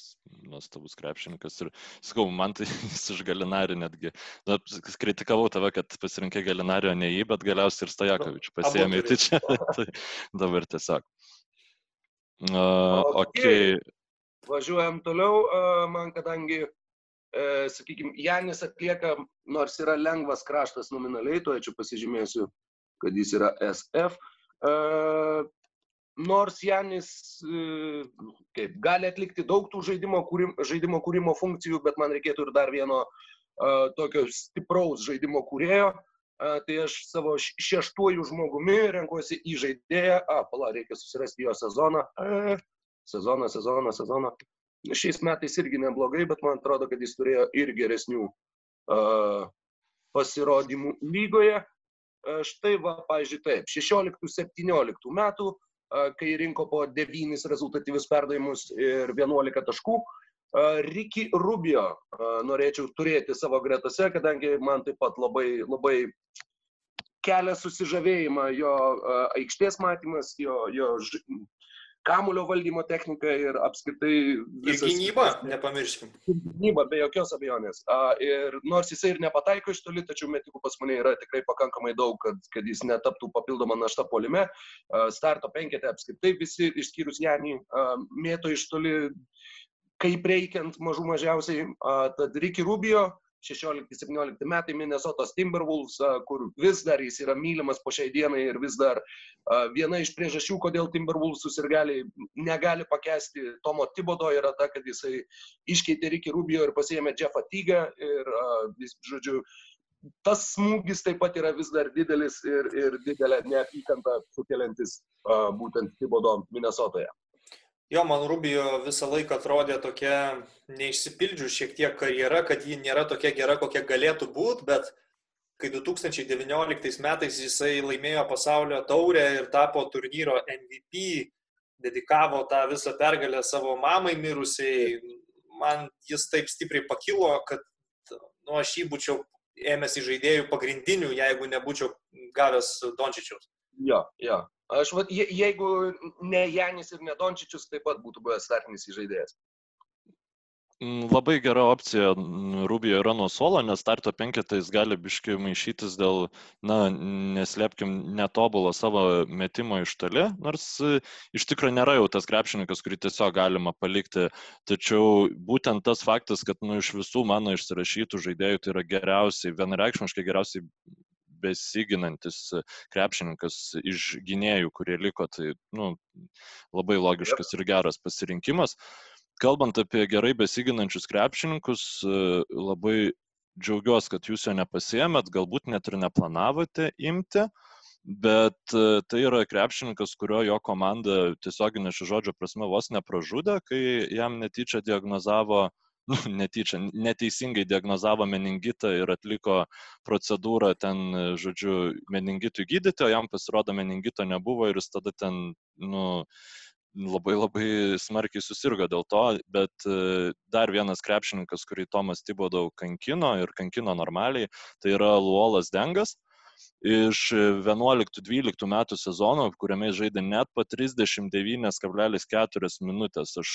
nuostabus krepšininkas. Ir sakau, man tai [laughs] jis iš Galinarių netgi, na, kritikavau tave, kad pasirinkai Galinarių, ne jį, bet galiausiai ir Stojakovičių pasiemė. Tai čia [laughs] tai dabar tiesiog. Uh, okay. Važiuojam toliau, uh, man kadangi uh, sakykime, Janis atlieka, nors yra lengvas kraštas nominaliai, to čia pasižymėsiu kad jis yra SF. Uh, nors Janis uh, kaip, gali atlikti daug tų žaidimo kūrimo, žaidimo kūrimo funkcijų, bet man reikėtų ir dar vieno uh, tokio stipraus žaidimo kūrėjo. Tai aš savo šeštuoju žmogumi renkuosi į žaidėją. A, pala, reikia susirasti jo sezoną. Uh, sezoną, sezoną, sezoną. Šiais metais irgi neblogai, bet man atrodo, kad jis turėjo ir geresnių uh, pasirodymų lygoje. Štai va, pažiūrėjau, taip, 16-17 metų, kai rinko po 9 rezultatyvius perdavimus ir 11 taškų, Ricky Rubio norėčiau turėti savo gretose, kadangi man taip pat labai, labai kelia susižavėjimą jo aikštės matymas, jo, jo kamulio valdymo technika ir apskritai... Visas, ir gynyba, nepamirškim. Gynyba, be jokios abejonės. Ir nors jisai ir nepataiko iš toli, tačiau metikų pas mane yra tikrai pakankamai daug, kad, kad jis netaptų papildoma našta polime. Starto penketė apskritai visi, išskyrus Janį, mėto iš toli kaip reikiant mažų mažiausiai. Tad Ricky Rubio 16-17 metai Minnesotos Timberwolves, kur vis dar jis yra mylimas po šiai dienai ir vis dar viena iš priežasčių, kodėl Timberwolves susirgaliai negali pakęsti Tomo Tibodo yra ta, kad jisai iškeitė Ricky Rubio ir pasėmė Jeffą Tygą ir, žodžiu, tas smūgis taip pat yra vis dar didelis ir, ir didelę neapykantą sukeliantis būtent Tibodo Minnesotoje. Jo, man Rubio visą laiką atrodė tokia neišsipildžių šiek tiek karjera, kad ji nėra tokia gera, kokia galėtų būti, bet kai 2019 metais jisai laimėjo pasaulio taurę ir tapo turnyro MVP, dedikavo tą visą pergalę savo mamai mirusiai, man jis taip stipriai pakilo, kad nu, aš jį būčiau ėmėsi žaidėjų pagrindinių, jeigu nebūčiau gavęs Dončičiaus. Jo, jo, Aš, vat, je, jeigu ne Janis ir ne Dončičius, taip pat būtų buvęs startinis žaidėjas. Mm, labai gera opcija Rubio yra nuo suolo, nes starto penketais gali biški maišytis dėl, na, neslėpkim, netobulo savo metimo iš toli, nors e, iš tikrųjų nėra jau tas krepšininkas, kurį tiesiog galima palikti. Tačiau būtent tas faktas, kad nu, iš visų mano išsirašytų žaidėjų tai yra geriausiai, vienareikšmiškai geriausiai besiginantis krepšininkas iš gynėjų, kurie liko, tai nu, labai logiškas ir geras pasirinkimas. Kalbant apie gerai besiginančius krepšininkus, labai džiaugiuosi, kad jūs jo nepasėmėt, galbūt net ir neplanavote imti, bet tai yra krepšininkas, kurio jo komanda tiesioginė šio žodžio prasme vos nepražudė, kai jam netyčia diagnozavo nu, [laughs] netyčia, neteisingai diagnozavo meningitą ir atliko procedūrą ten, žodžiu, meningitui gydyti, o jam pasirodo meningito nebuvo ir jis tada ten, nu, labai labai smarkiai susirgo dėl to, bet dar vienas krepšininkas, kurį Tomas Tibodau kankino ir kankino normaliai, tai yra Luolas Dengas iš 11-12 metų sezono, kuriame žaidė net po 39,4 minutės. Aš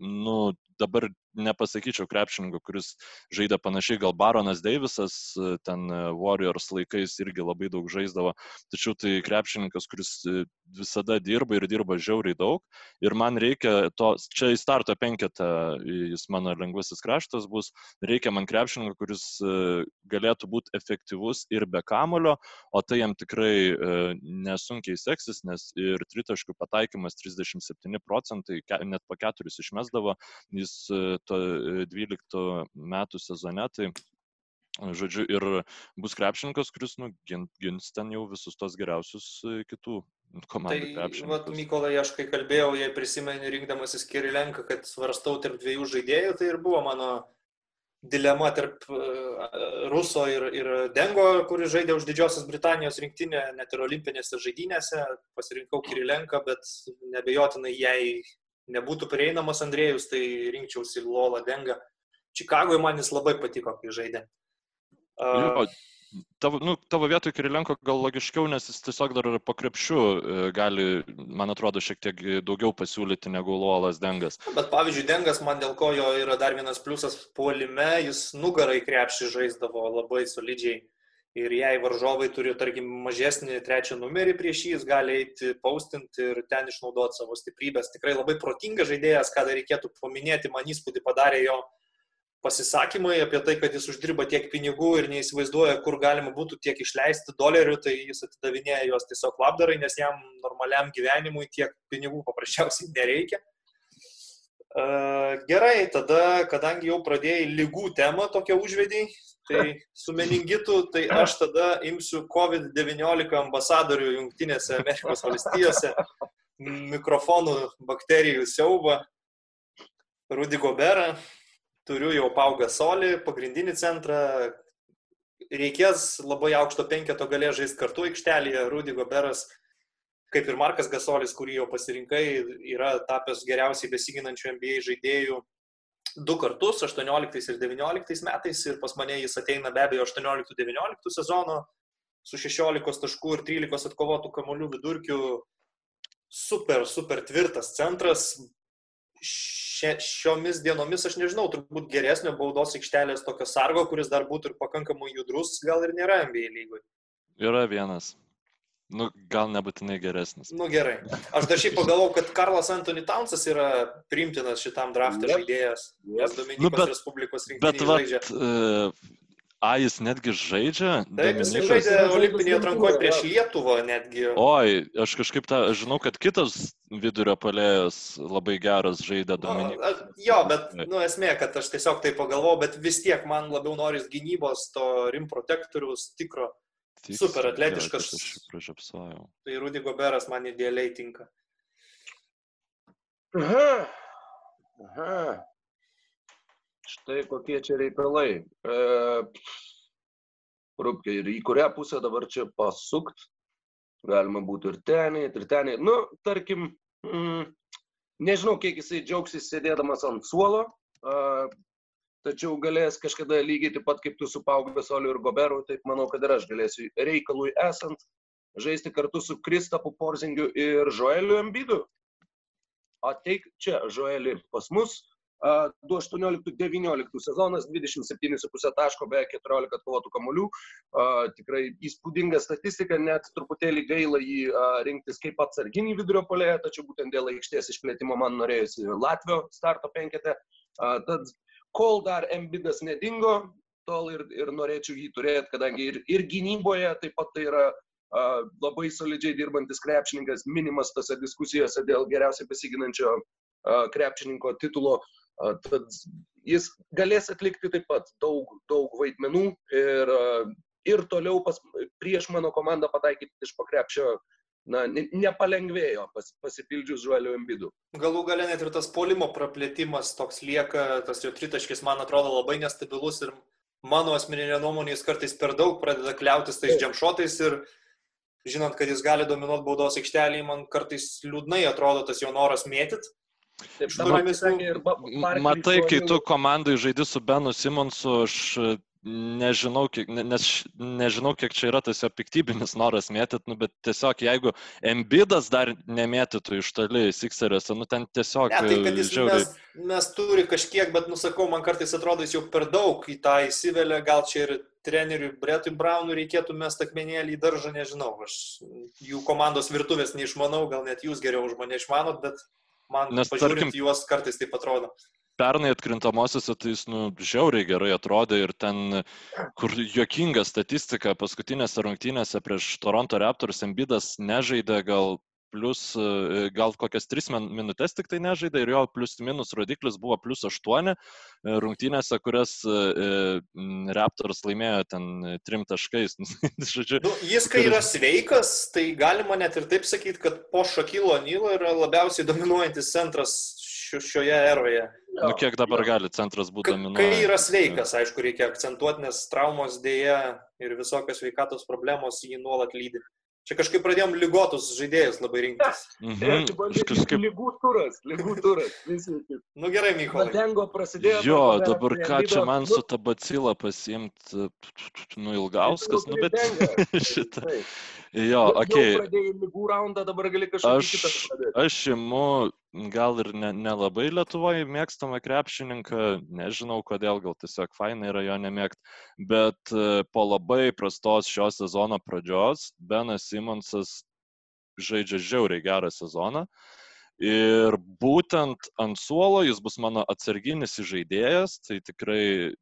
nu, dabar nepasakyčiau krepšininko, kuris žaidė panašiai, gal Baronas Deivisas, ten Warriors laikais irgi labai daug žaisdavo, tačiau tai krepšininkas, kuris visada dirba ir dirba žiauriai daug. Ir man reikia to, čia į starto penketą, jis mano lengvasis kraštas bus, reikia man krepšininko, kuris galėtų būti efektyvus ir be kamulio, o tai jam tikrai nesunkiai seksis, nes ir tritaškių pataikymas 37 procentai, net po keturis išmesdavo, jis to 12 metų sezone, tai žodžiu, ir bus krepšininkas, kuris nu, gins ten jau visus tos geriausius kitų komandų tai, krepšininkus. Tai, Mykolai, aš kai kalbėjau, jei prisimeni rinkdamasis Kirilenką, kad svarstau tarp dviejų žaidėjų, tai ir buvo mano dilema tarp Ruso ir, ir Dengo, kuris žaidė už Didžiosios Britanijos rinktinę, net ir olimpinėse žaidynėse. Pasirinkau Kirilenką, bet nebejotinai jai nebūtų prieinamas Andrėjus, tai rinkčiausi Lola Dengą. Čikagoje man jis labai patiko, kai žaidė. Uh, jo, tavo, nu, tavo vietoj Kirilenko gal logiškiau, nes jis tiesiog dar po krepšių e, gali, man atrodo, šiek tiek daugiau pasiūlyti negu Lolas Dengas. Bet pavyzdžiui, Dengas man dėl ko jo yra dar vienas pliusas puolime, jis nugarai krepšį žaisdavo labai solidžiai. Ir jei varžovai turi, tarkim, mažesnį trečią numerį prieš jį, jis gali eiti paustinti ir ten išnaudoti savo stiprybės. Tikrai labai protingas žaidėjas, ką dar reikėtų paminėti, man įspūdį padarė jo pasisakymai apie tai, kad jis uždirba tiek pinigų ir neįsivaizduoja, kur galima būtų tiek išleisti dolerių, tai jis atidavinėja juos tiesiog labdarai, nes jam normaliam gyvenimui tiek pinigų paprasčiausiai nereikia. Gerai, tada, kadangi jau pradėjai lygų temą tokią užvedį, tai su meningitu, tai aš tada imsiu COVID-19 ambasadorių Junktinėse Amerikos valstijose, mikrofonų bakterijų siaubą, Rudy Goberą, turiu jau paugą solį, pagrindinį centrą, reikės labai aukšto penketo galės žaisti kartu aikštelėje, Rudy Goberas kaip ir Markas Gasolis, kurį jau pasirinkai, yra tapęs geriausiai besiginančių NBA žaidėjų du kartus, 18 ir 19 metais, ir pas mane jis ateina be abejo 18-19 sezono su 16 taškų ir 13 atkovotų kamolių vidurkiu. Super, super tvirtas centras. Šia, šiomis dienomis aš nežinau, turbūt geresnio baudos aikštelės tokio sargo, kuris dar būtų ir pakankamai judrus, gal ir nėra NBA lygoje. Yra vienas. Nu, gal nebūtinai geresnis. Nu gerai. Aš dar šiaip pagalvojau, kad Karlas Antony Townsas yra priimtinas šitam draftui yep. žaidėjas. Yep. Dominikos nu, bet, Respublikos rinktinėje. Bet va, žaidžia. A, jis netgi žaidžia? Taip, jis žaidė olimpinėje atrankoje prieš. Lietuvą netgi. Oi, aš kažkaip tą, žinau, kad kitas vidurio palėjas labai geras žaidė Nu, Dominikas. a- jo, bet, nu, esmė, kad aš tiesiog tai pagalvojau, bet vis tiek man labiau noris gynybos, to rim protektorius tikro. Super atletiškas. Aš jį pražiopsojau. Tai Rudy Goberas man idealiai tinka. Aha. Aha. Štai kokie čia reikalai. E, Rūpkiai, ir į kurią pusę dabar čia pasukt? Galima būtų ir tenį, ir tenį. Nu, tarkim, mm, nežinau, kiek jisai džiaugsis sėdėdamas ant suolo, a, tačiau galės kažkada lygiai taip pat kaip tu su Pauliu Soliu ir Goberu, taip manau, kad ir aš galėsiu reikalui esant žaisti kartu su Kristapu Porzingiu ir Joeliu Embidu ateik čia, Žoeli, pas mus. a, 2018-2019 sezonas, 27,5 taško, beveik 14 atkovotų kamuolių. Tikrai įspūdinga statistika, net truputėlį gaila jį rinktis kaip atsarginį vidurio polėje, tačiau būtent dėl aikštės išplėtimo man norėjusi Latvio starto penkete. A, Tad kol dar Embidas nedingo, tol ir, ir norėčiau jį turėti, kadangi ir, ir gynyboje taip pat tai yra a, labai solidžiai dirbantis krepšininkas, minimas tose diskusijose dėl geriausiai besiginančio a, krepšininko titulo. A, Tad jis galės atlikti taip pat daug, daug vaidmenų ir, ir toliau pas, prieš mano komandą pataikyti iš pakrepšio na, ne- nepalengvėjo pas, pasipildžius Žueliu Embidu. Galų gale net ir tas polimo praplėtimas toks lieka, tas jo tritaškis man atrodo labai nestabilus ir mano asmeninė nuomonė jis kartais per daug pradeda kliautis tais džemšotais ir žinant, kad jis gali dominuoti baudos aikštelėje, man kartais liūdnai atrodo tas jo noras mėtyt. Taip, Barkley Matai, kai tu komandai žaidži su Benu Simonsu, aš nežinau, kiek, ne- nes nežinau, kiek čia yra tas jo piktybinis noras mėtyti, nu, bet tiesiog jeigu Embidas dar nemėtytų iš toli Sikseriuose, nu ten tiesiog Ne, tai kad jis žiauriai. mes, mes turi kažkiek, bet nusakau, man kartais atrodo, jis jau per daug į tą įsivelia, gal čia ir treneriui Bretui Braunui reikėtų mes akmenėlį į daržą, nežinau, aš jų komandos virtuvės neišmanau, gal net jūs geriau už mane išmanot, bet man Nes, pažiūrint tarkim- juos kartais taip atrodo. Pernai atkrintamosiose tai jis, nu, žiauriai gerai atrodė ir ten, kur juokinga statistika, paskutinėse rungtynėse prieš Toronto Raptors Embidas nežaidė gal plus, e, gal kokias 3 minutės tik tai nežaidė ir jo plus minus rodiklis buvo plus 8 rungtynėse, kurias e, m, Raptors laimėjo ten 3 taškais. [laughs] Žodžiu, Nu, jis, kai yra sveikas, tai galima net ir taip sakyti, kad po Šakilo Nilo yra labiausiai dominuojantis centras šioje eroje. nu, kiek dabar gali centras būti dominuojantis? Kai yra sveikas, aišku, reikia akcentuoti, nes traumos dėja ir visokios sveikatos problemos jį nuolat lydi. Čia kažkaip pradėjom lygotus žaidėjus labai rinktis. Mhm, kažkaip lygų turas, lygų turas. Visi. Nu gerai, Mykolai. Vadengo prasidėjo. Jo, dabar ką čia man su ta bacila pasiimti, nu Ilgauskas, nu bet [laughs] šitą. Jo, okei, kažką aš, kitą pradėti. aš imu gal ir ne- nelabai ne Lietuvoje mėgstamą krepšininką, nežinau kodėl, gal tiesiog fainai yra jo nemėgti, bet e, po labai prastos šio sezono pradžios Benas Simonsas žaidžia žiauriai gerą sezoną. Ir būtent ant suolo jis bus mano atsarginis žaidėjas, tai tikrai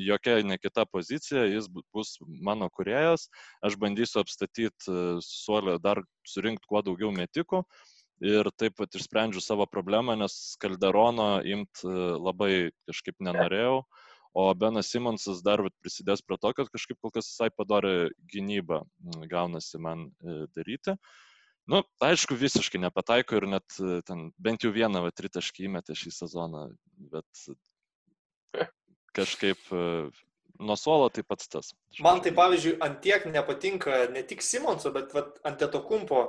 jokia ne kita pozicija, jis bu- bus mano kuriejas, aš bandysiu apstatyti suolę, dar surinkti kuo daugiau metikų ir taip pat išsprendžiu savo problemą, nes Kalderono imti labai kažkaip nenorėjau, o Benas Simonsas dar prisidės prie to, kad kažkaip kol kas visai padarė gynybą, gaunasi man e, daryti. Nu, aišku, visiškai nepataiko ir net e, ten bent jau vieną va, tritaškį įmetė šį sezoną, bet kažkaip e, nuo suolo tai pats tas. Man tai pavyzdžiui, antiek nepatinka ne tik Simonso, bet vat, ant to kumpo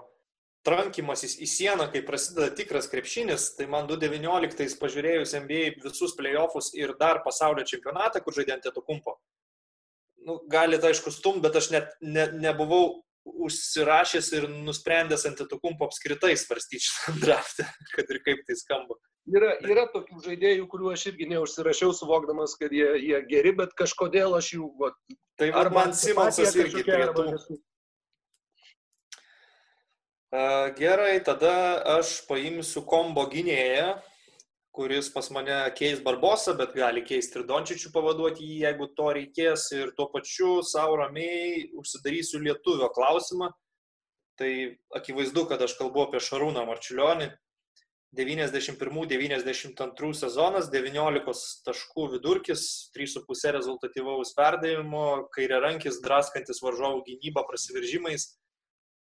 trankimasis į sieną, kai prasideda tikras krepšinis, tai man 2019 pažiūrėjus NBA visus playoffus ir dar pasaulio čempionatą, kur žaidė ant to kumpo. Nu, galite aišku stumti, bet aš net ne, nebuvau užsirašęs ir nusprendęs ant to kumpo apskritai svarstyti šitą [laughs] draftą, kad ir kaip tai skamba. Yra, yra tokių žaidėjų, kuriuo aš irgi neužsirašiau, suvokdamas, kad jie, jie geri, bet kažkodėl aš jų... Va, Tai vat man Simonsas irgi prie arba Gerai, tada aš paimsiu kombo gynėją. kuris pas mane keis Barbosą, bet gali keisti ir Dončičių pavaduoti jį, jeigu to reikės. Ir tuo pačiu savo ramiai užsidarysiu lietuvio klausimą. Tai akivaizdu, kad aš kalbu apie Šarūną Marčiulionį. 91-92 sezonas, 19 taškų vidurkis, 3,5 rezultatyvaus perdavimo, kairė rankis, draskantis varžovų gynybą prasiveržimais,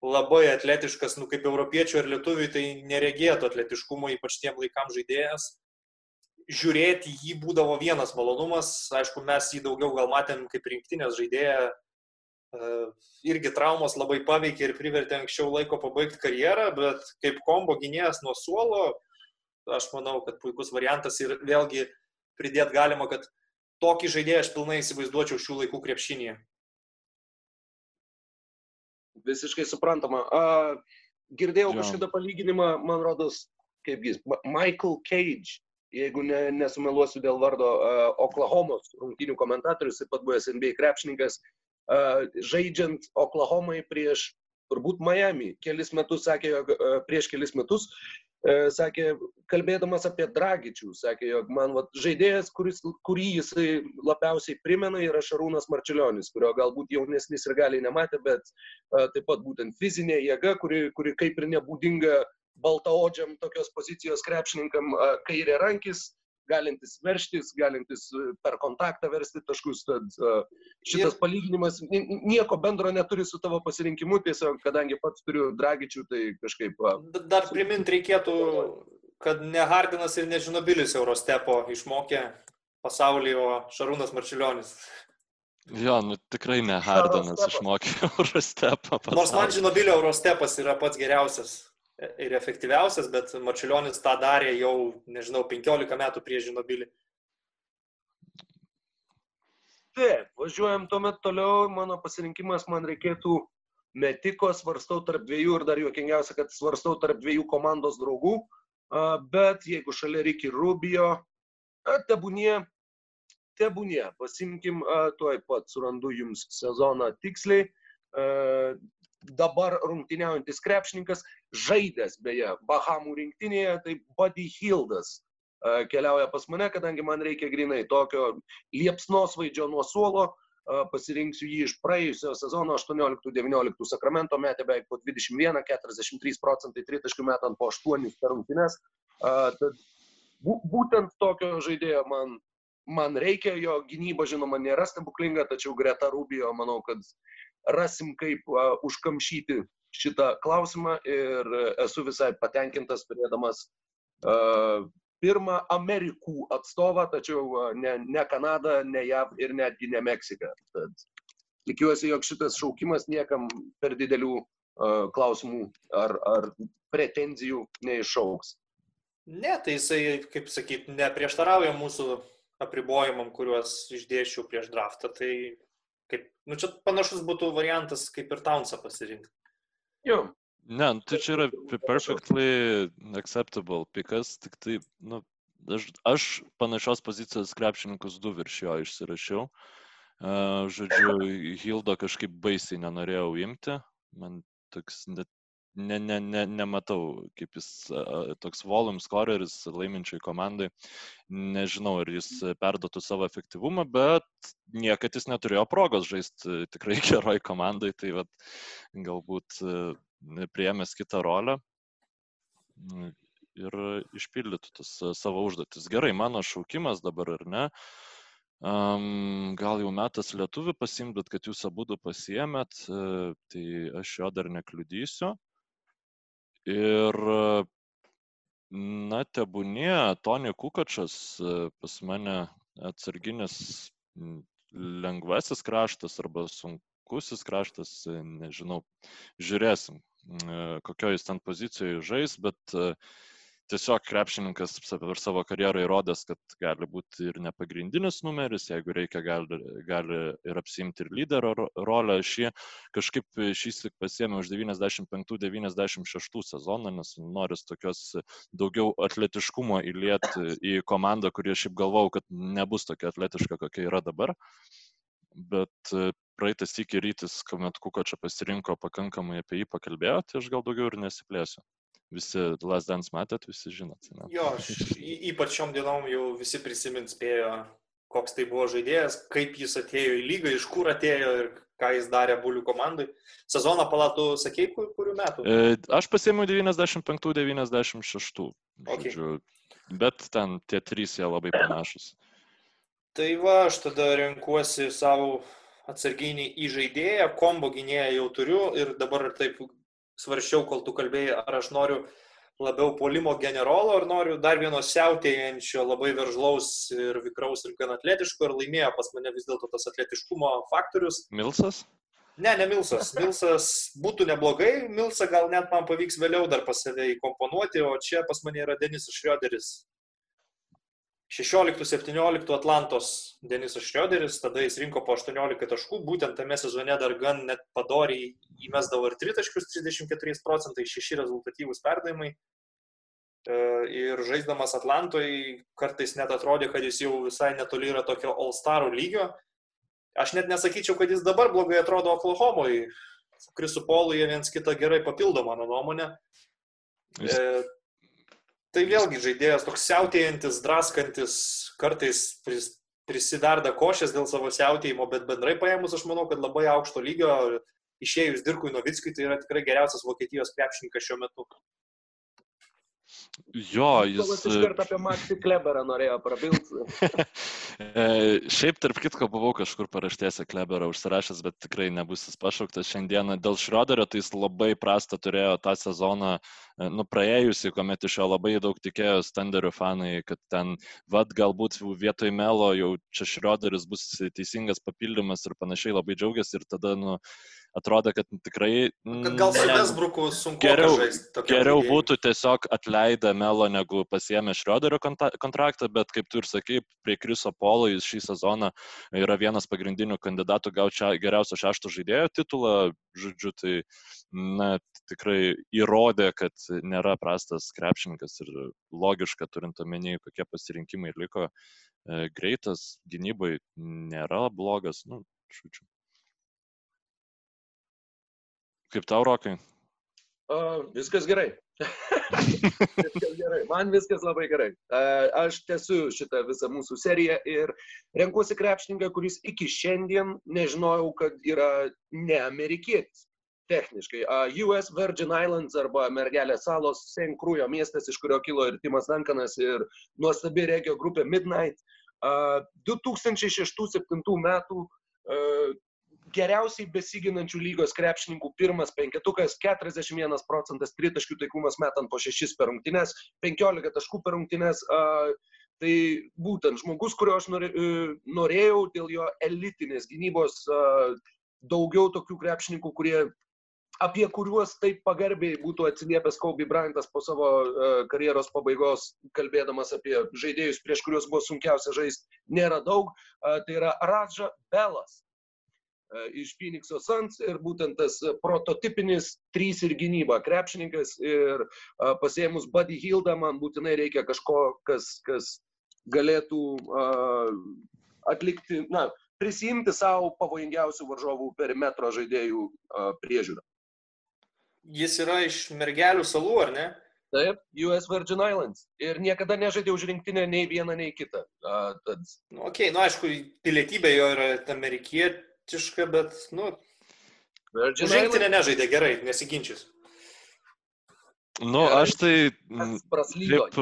labai atletiškas, nu kaip europiečių ir lietuvių, tai neregėtų atletiškumo, ypač tiem laikam žaidėjas. Žiūrėti jį būdavo vienas malonumas, aišku, mes jį daugiau gal matėm kaip rinktinės žaidėją, e, irgi traumos labai paveikė ir privertė anksčiau laiko pabaigti karjerą, bet kaip kombo gynėjas nuo suolo, aš manau, kad puikus variantas ir vėlgi pridėti galima, kad tokį žaidėją aš pilnai įsivaizduočiau šių laikų krepšinėje visiškai suprantama. A, girdėjau ja. kažkada palyginimą, man rodos, kaip jis, Michael Cage, jeigu ne, nesumeluosiu dėl vardo, uh, Oklahomos rungtynių komentatorius, taip pat buvęs NBA krepšininkas, uh, žaidžiant Oklahomai prieš turbūt Miami. Kelis metus sakė, jog uh, prieš kelis metus sakė, kalbėdamas apie Dragičių, sakė, jog man vat, žaidėjas, kuris, kurį jisai labiausiai primena, yra Šarūnas Marčiulionis, kurio galbūt jaunesnis ir gali nematė, bet a, taip pat būtent fizinė jėga, kuri, kuri kaip ir nebūdinga baltaodžiam tokios pozicijos krepšininkam, a, kairė rankis, galintis verštis, galintis e, per kontaktą versti taškus. Tad e, šitas palyginimas nieko bendro neturi su tavo pasirinkimu, tiesiog kadangi pats turiu dragičių, tai kažkaip. Dar primint reikėtų, kad ne Hardinas ir ne Žinobilis Eurostepo išmokė pasaulį, o Šarūnas Marčiulionis. Jo, nu tikrai ne Hardinas išmokė Eurostepą. Nors man Žinobilio Eurostepas yra pats geriausias ir efektyviausias, bet Marčiulionis tą darė jau, nežinau, 15 metų prieš Žinobilį. Taip, važiuojam tuomet toliau, mano pasirinkimas man reikėtų metiko, svarstau tarp dviejų ir dar juokingiausia, kad svarstau tarp dviejų komandos draugų, bet jeigu šalia reikia Rubio, tebūnie, tebūnie, pasimkim, tuoj pat surandu jums sezoną tiksliai, dabar rungtyniaujantis krepšininkas, žaidęs beje Bahamų rinktinėje, tai Buddy Hildas keliauja pas mane, kadangi man reikia grinai tokio liepsnos vaidžio nuo suolo, pasirinksiu jį iš praėjusio sezono 18-19 Sakramento, metė beveik po 21, 43 procentai tritaškių metant po 8 per rungtynes. Tad būtent tokio žaidėjo man, man reikia, jo gynyba žinoma nėra stebuklinga, tačiau greta Rubio manau, kad rasim kaip užkamšyti šitą klausimą ir esu visai patenkintas turėdamas pirmą Amerikų atstovą, tačiau ne, ne Kanada, ne JAV ir netgi ne Meksika. Tad tikiuosi, jog šitas šaukimas niekam per didelių uh, klausimų ar, ar pretenzijų neišauks. Ne, tai jisai, kaip sakyt, neprieštarauja mūsų apribojimam, kuriuos išdėšiau prieš draftą. Tai Kaip, nu čia panašus būtų variantas, kaip ir Townsą pasirinkti. Jo. Ne, nu, tai čia yra perfectly acceptable pikas, tik tai, nu, aš, aš panašios pozicijos krepšininkus du virš jo išsirašiau. Uh, žodžiu, Hildo kažkaip baisiai nenorėjau imti, man toks net ne, ne, ne, nematau, kaip jis toks volume scoreris laiminčiai komandai. Nežinau, ar jis perdotų savo efektyvumą, bet niekad jis neturėjo progos žaisti tikrai [laughs] geroj komandai, tai vat, galbūt priemęs kitą rolę ir išpildytų tas savo užduotis. Gerai, mano šaukimas dabar ar ne. Um, gal jau metas lietuvių pasimti, bet kad jūs abu pasiemėt, tai aš jo dar nekliudysiu. Ir, na, tebūnie, Tony Kukačas pas mane atsarginis lengvasis kraštas arba sunkusis kraštas, nežinau, žiūrėsim, kokioje jis ten pozicijoje žais, bet tiesiog krepšininkas per savo karjerą įrodęs, kad gali būti ir nepagrindinis numeris, jeigu reikia, gali, gali ir apsimti ir lyderio rolę. Aš jį kažkaip šį sik pasiėmiau už 95-96 sezoną, nes noris tokios daugiau atletiškumo įlieti į komandą, kurie šiaip galvau, kad nebus tokia atletiška, kokia yra dabar. Bet praeitas iki rytis, kuomet Kuko čia pasirinko pakankamai apie jį pakalbėjo, tai aš gal daugiau ir nesiplėsiu. Visi Last Dance matėt, visi žinot. Ne? Jo, aš, ypač šiom dienom jau visi prisimint spėjo, koks tai buvo žaidėjas, kaip jis atėjo į lygą, iš kur atėjo ir ką jis darė bulių komandai. Sezoną palatų, sakei, kur, kurių metų? E, aš pasėmiau 95-96. Okay. Žodžiu, bet ten tie trys jie labai panašus. Tai va, aš tada renkuosi savo atsarginį į žaidėją, kombo gynėją jau turiu ir dabar taip svarščiau, kol tu kalbėjai, ar aš noriu labiau polimo generolo, ar noriu dar vieno siautėjančio, labai veržlaus ir vikraus ir gan atletiško, ir laimėjo pas mane vis dėlto tas atletiškumo faktorius. Milsas? Ne, ne Milsas. Milsas būtų neblogai, Milsą gal net man pavyks vėliau dar pas save įkomponuoti, o čia pas mane yra Denisas Šrioderis, 16-17 Atlantos Denisas Šrioderis, tada jis rinko po 18 taškų, būtent tame sezone dar gan net padoriai įmesdavo ir 3 taškus 34 procentai, 6 rezultatyvūs perdavimai. E, ir žaisdamas Atlantoje kartais net atrodė, kad jis jau visai netoli yra tokio All-Starų lygio. Aš net nesakyčiau, kad jis dabar blogai atrodo Oklahomoje. Krisu Polui jie viens kitą gerai papildo, mano nuomonė. Jis... Tai vėlgi žaidėjas toks siautėjantis, draskantis, kartais pris, prisidarda košės dėl savo siautėjimo, bet bendrai paėmus aš manau, kad labai aukšto lygio išėjus Dirkui Novickui tai yra tikrai geriausias Vokietijos krepšininkas šiuo metu. Jo, jis. Jis iš karto apie Maxi Kleberą norėjo prabilti. [laughs] E, šiaip, tarp kitko, buvau kažkur paraštėse Kleberą užsirašęs, bet tikrai nebus jis pašauktas šiandieną. Dėl Šrioderio tai jis labai prastą turėjo tą sezoną, nu, praėjusi, kuomet iš jo labai daug tikėjo standarių fanai, kad ten, vad, galbūt vietoj Melo jau čia Šrioderis bus teisingas papildymas ir panašiai labai džiaugiasi ir tada, nu, atrodo, kad tikrai... Kad gal su Vesbruku sunku geriau, geriau būtų tiesiog atleidę Melo negu pasiemę Šrioderio kontraktą, bet kaip tu ir sakai, prie Kriso Polo jis šį sezoną yra vienas pagrindinių kandidatų gauti geriausio šešto žaidėjo titulą, žodžiu, tai na, tikrai įrodė, kad nėra prastas krepšininkas ir logiška turint omeny, kokie pasirinkimai liko. E, greitas gynybai nėra blogas, nu, žodžiu. Kaip tau, Rokai? Uh, viskas gerai. [laughs] viskas gerai. Man viskas labai gerai. Uh, aš tęsiu šitą visą mūsų seriją ir renkuosi krepšininką, kuris iki šiandien nežinojau, kad yra ne amerikietis. Techniškai. Uh, US Virgin Islands arba Mergelės salos, St. Krūjo miestas, iš kurio kilo ir Timas Dankanas ir nuostabi regio grupė Midnight. Uh, 2006-2007 metų geriausiai besiginančių lygos krepšininkų pirmas penketukas, 41 procentas tritaškių taikumas metant po 6 per rungtynes, 15 taškų per rungtynes. Tai būtent žmogus, kurio aš e, norėjau dėl jo elitinės gynybos, daugiau tokių krepšininkų, kurie apie kuriuos taip pagarbiai būtų atsiliepęs Kobe Bryantas po savo uh, karjeros pabaigos, kalbėdamas apie žaidėjus, prieš kuriuos buvo sunkiausia žaisti, nėra daug. Tai yra Radža Belas. E, iš Phoenix'o Suns ir būtent tas prototipinis trys ir gynyba krepšininkas ir e, pasėmus Buddy Hildą man būtinai reikia kažko, kas, kas galėtų uh, atlikti, na, prisimti savo pavojingiausių varžovų perimetro žaidėjų priežiūrą. Jis yra iš mergelių salų, ar ne? Taip, US Virgin Islands. Ir niekada nežaidė už rinktinę nei vieną, nei kitą. Uh, tad... Nu, ok, nu aišku, pilietybė jo yra amerikietė tiška, bet, nu, žaidinė nežaidė gerai, nesiginčys. Nu, aš tai kaip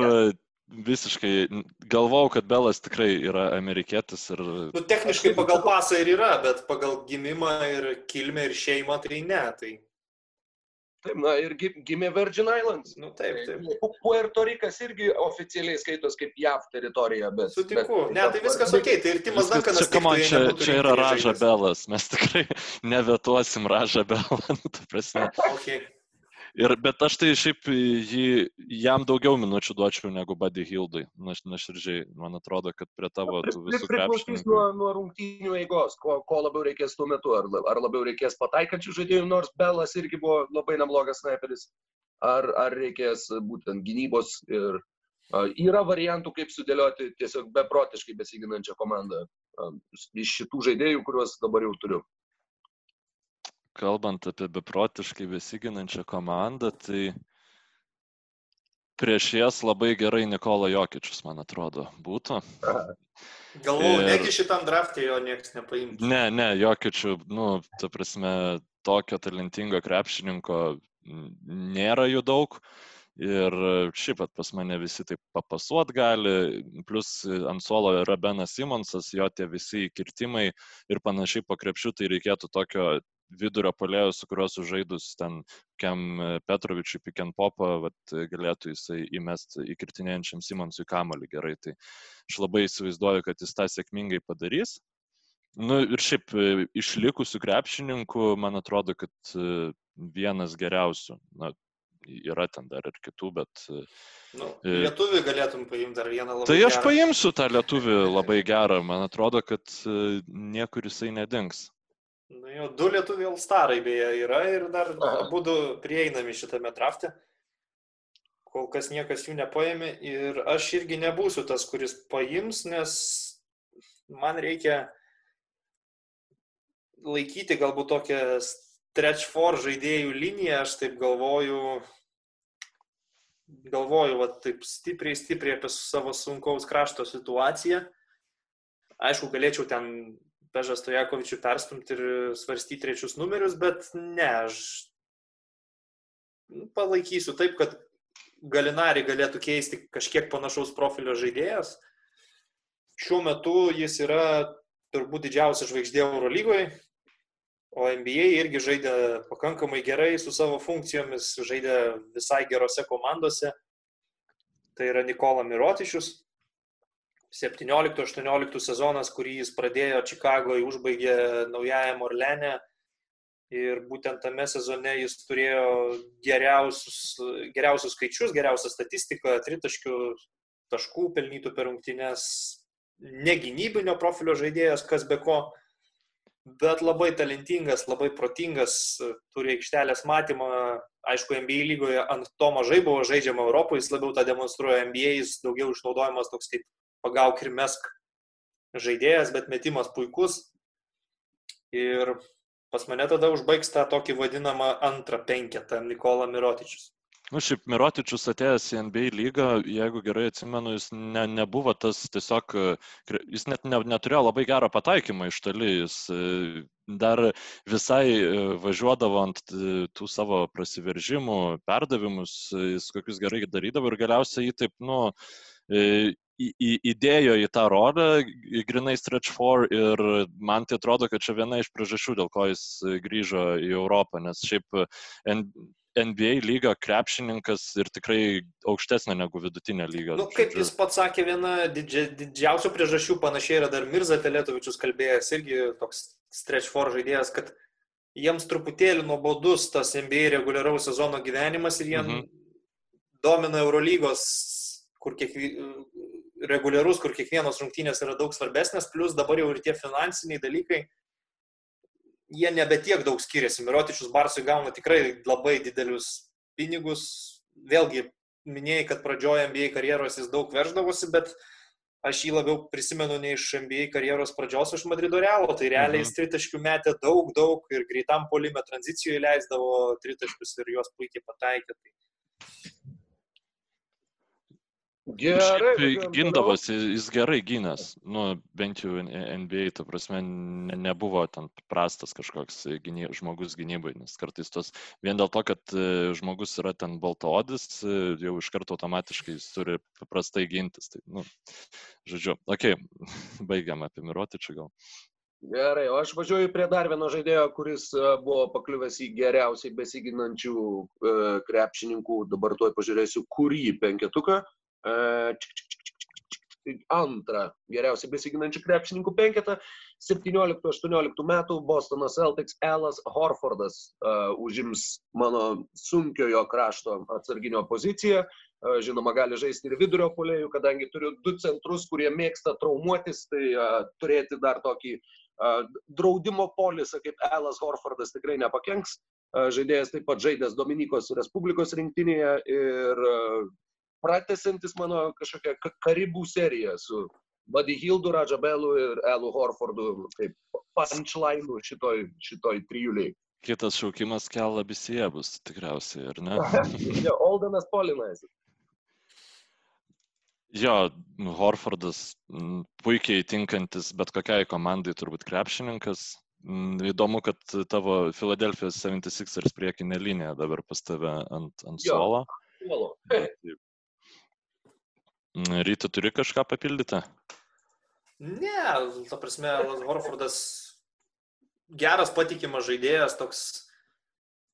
visiškai galvau, kad Belas tikrai yra amerikietis ir... Nu, techniškai pagal pasą ir yra, bet pagal gimimą ir kilmę ir šeimą tai ne. Tai... Taip, na ir gimė Virgin Islands. Nu, taip, taip. Puerto Rikas irgi oficialiai skaitos kaip JAV teritorija, bet... Sutinku, bet, ne, tai viskas ok, tai ir Timas Dankanas. Čia, man, čia, čia yra Raža Belas, mes tikrai nevetuosim Raža Belą, [laughs] nu, ta prasme. Okay. Ir, bet aš tai šiaip jį, jam daugiau minučių duočiau negu Buddy Hildui. Na, nuoširdžiai, man atrodo, kad prie tavo visų krepšininkų. Nuo, nuo rungtynių eigos, ko, ko labiau reikės tuo metu, ar, ar labiau reikės pataikančių žaidėjų, nors Belas irgi buvo labai neblogas sniperis, ar, ar reikės būtent gynybos ir uh, yra variantų, kaip sudėlioti tiesiog beprotiškai besiginančią komandą uh, iš šitų žaidėjų, kuriuos dabar jau turiu kalbant apie beprotiškai besiginančią komandą, tai prieš jas labai gerai Nikola Jokičius, man atrodo, būtų. Galvoju, ir... negi šitam draftė jo niekas nepaimtų. Ne, ne, Jokičių, nu, ta prasme, tokio talentingo krepšininko nėra jų daug. Ir šiaip pat pas mane visi taip papasuot gali, plus ant suolo yra Benas Simonsas, jo tie visi kirtimai ir panašiai po krepšių, tai reikėtų tokio vidurio polėjo, su kuriuo sužaidus ten Kem Petrovičiui pick and popą, vat, galėtų jisai įmesti įkirtinėjančiam Simonsui kamolį gerai. Tai aš labai įsivaizduoju, kad jis tą sėkmingai padarys. Nu ir šiaip išlikusių krepšininkų, man atrodo, kad vienas geriausių. Na, yra ten dar ir kitų, bet... Nu, lietuvį galėtum paimti dar vieną labai. Tai aš gerą. paimsiu tą lietuvį [laughs] labai gerą, man atrodo, kad niekur jisai nedings. Nu, jau du lietuvių Alstarai beje yra ir dar būtų prieinami šitame drafte. Kol kas niekas jų nepaėmė ir aš irgi nebūsiu tas, kuris paims, nes man reikia laikyti galbūt tokią stretch for žaidėjų liniją, aš taip galvoju, galvoju, va, taip stipriai, stipriai apie savo sunkaus krašto situaciją. Aišku, galėčiau ten Pežą Stojakovičių perstumti ir svarstyti trečius numerius, bet ne, aš nu, palaikysiu taip, kad Galinari galėtų keisti kažkiek panašaus profilio žaidėjas. Šiuo metu jis yra turbūt didžiausia žvaigždė Eurolygoje, o NBA irgi žaidė pakankamai gerai su savo funkcijomis, žaidė visai gerose komandose. Tai yra Nikola Mirotišius. 17-18 sezonas, kurį jis pradėjo Čikagoje, užbaigė naujajam Orlenė. Ir būtent tame sezone jis turėjo geriausius, geriausius skaičius, geriausią statistiką, tritaškių taškų pelnytų per rungtynės, negynybinio profilio žaidėjas, kas be ko, bet labai talentingas, labai protingas, turi aikštelės matymą, aišku, NBA lygoje ant to mažai buvo žaidžiama Europoje, jis labiau tą demonstruoja NBA, jis daugiau išnaudojamas toks kaip pagauk ir mesk žaidėjas, bet metimas puikus. Ir pas mane tada užbaigs tą tokį vadinamą antrą penketą Nikola Mirotičius. Nu, šiaip Mirotičius atėjęs į NBA lygą, jeigu gerai atsimenu, jis ne, nebuvo tas tiesiog, jis net ne, neturėjo labai gerą pataikymą iš toli, jis e, dar visai e, važiuodavo ant e, tų savo prasiveržimų, perdavimus, jis kokius gerai darydavo ir galiausiai jį taip, nu, į, į, įdėjo į tą rolę, grinai stretch for ir man tai atrodo, kad čia viena iš priežasčių, dėl ko jis grįžo į Europą, nes šiaip NBA lygio krepšininkas ir tikrai aukštesnė negu vidutinė lyga. Nu, kaip jis pats sakė, viena didžia, didžiausių priežasčių panašiai yra dar Mirza Teletovičius kalbėjęs, irgi toks stretch for žaidėjas, kad jiems truputėlį nuobodus tas NBA reguliaraus sezono gyvenimas ir jiems mhm. domina Eurolygos kur kiekvienas reguliarus, kur kiekvienos rungtynės yra daug svarbesnės, plus dabar jau ir tie finansiniai dalykai, jie nebe tiek daug skiriasi. Mirotičius Barsui gauna tikrai labai didelius pinigus. Vėlgi, minėjai, kad pradžioje NBA karjeros jis daug veždavosi, bet aš jį labiau prisimenu ne iš NBA karjeros pradžios iš Madrido Realo. Tai realiai mhm. jis tritaškių metė daug, daug ir greitam polime tranzicijoje leisdavo tritaškius ir juos puikiai pataikė. Tai Gerai. Gindavosi, jis gerai gynęs, nu, bent jau NBA, ta prasme, ne, nebuvo ten prastas kažkoks gyny, žmogus gynybai, nes kartais tos, vien dėl to, kad e, žmogus yra ten baltoodis, e, jau iš karto automatiškai jis turi paprastai gintis. Tai, nu, žodžiu, okei, okay, [laughs] baigiam apie Mirotičių gal. Gerai, o aš važiuoju prie dar vieno žaidėjo, kuris e, buvo pakliuvęs į geriausiai besiginančių krepšininkų, dabar tuoj pažiūrėsiu, kurį penketuką antrą geriausiai besiginančių krepšininkų penketą. 17-18 metų Bostono Celtics Elas Horfordas uh, užims mano sunkiojo krašto atsarginio poziciją. Uh, žinoma, gali žaisti ir vidurio polėjų, kadangi turiu du centrus, kurie mėgsta traumuotis, tai uh, turėti dar tokį uh, draudimo polisą kaip Elas Horfordas tikrai nepakenks. Uh, žaidėjas taip pat žaidęs Dominikos Respublikos rinktinėje ir uh, pratesantis mano kažkokią karibų seriją su Buddy Hildu, Radžabelu ir Elu Horfordu, kaip punchline šitoj, šitoj trijuliai. Kitas šaukimas Kela Bisija bus tikriausiai, ar ne? [laughs] ja, Oldenas Polinas. Jo, Horfordas puikiai tinkantis bet kokiai komandai turbūt krepšininkas. Įdomu, kad tavo Philadelphia 76ers priekinė linija dabar pas tave ant, ant suolo. Suolo. Ryte turi kažką papildyti? Ne, ta prasme, Horfordas geras patikimas žaidėjas, toks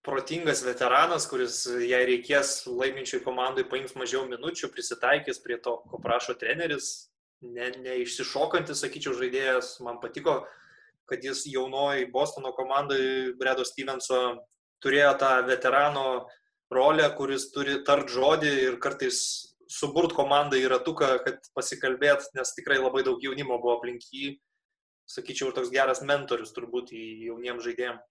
protingas veteranas, kuris, jei reikės laiminčiai komandai, paims mažiau minučių, prisitaikys prie to, ko prašo treneris, ne, neišsišokantis, sakyčiau, žaidėjas. Man patiko, kad jis jaunoji Bostono komandai, Bredo Stevenso, turėjo tą veterano rolę, kuris turi tart žodį ir kartais suburt komandą į ratuką, kad pasikalbėt, nes tikrai labai daug jaunimo buvo aplink jį. Sakyčiau, toks geras mentorius turbūt jauniems žaidėjams.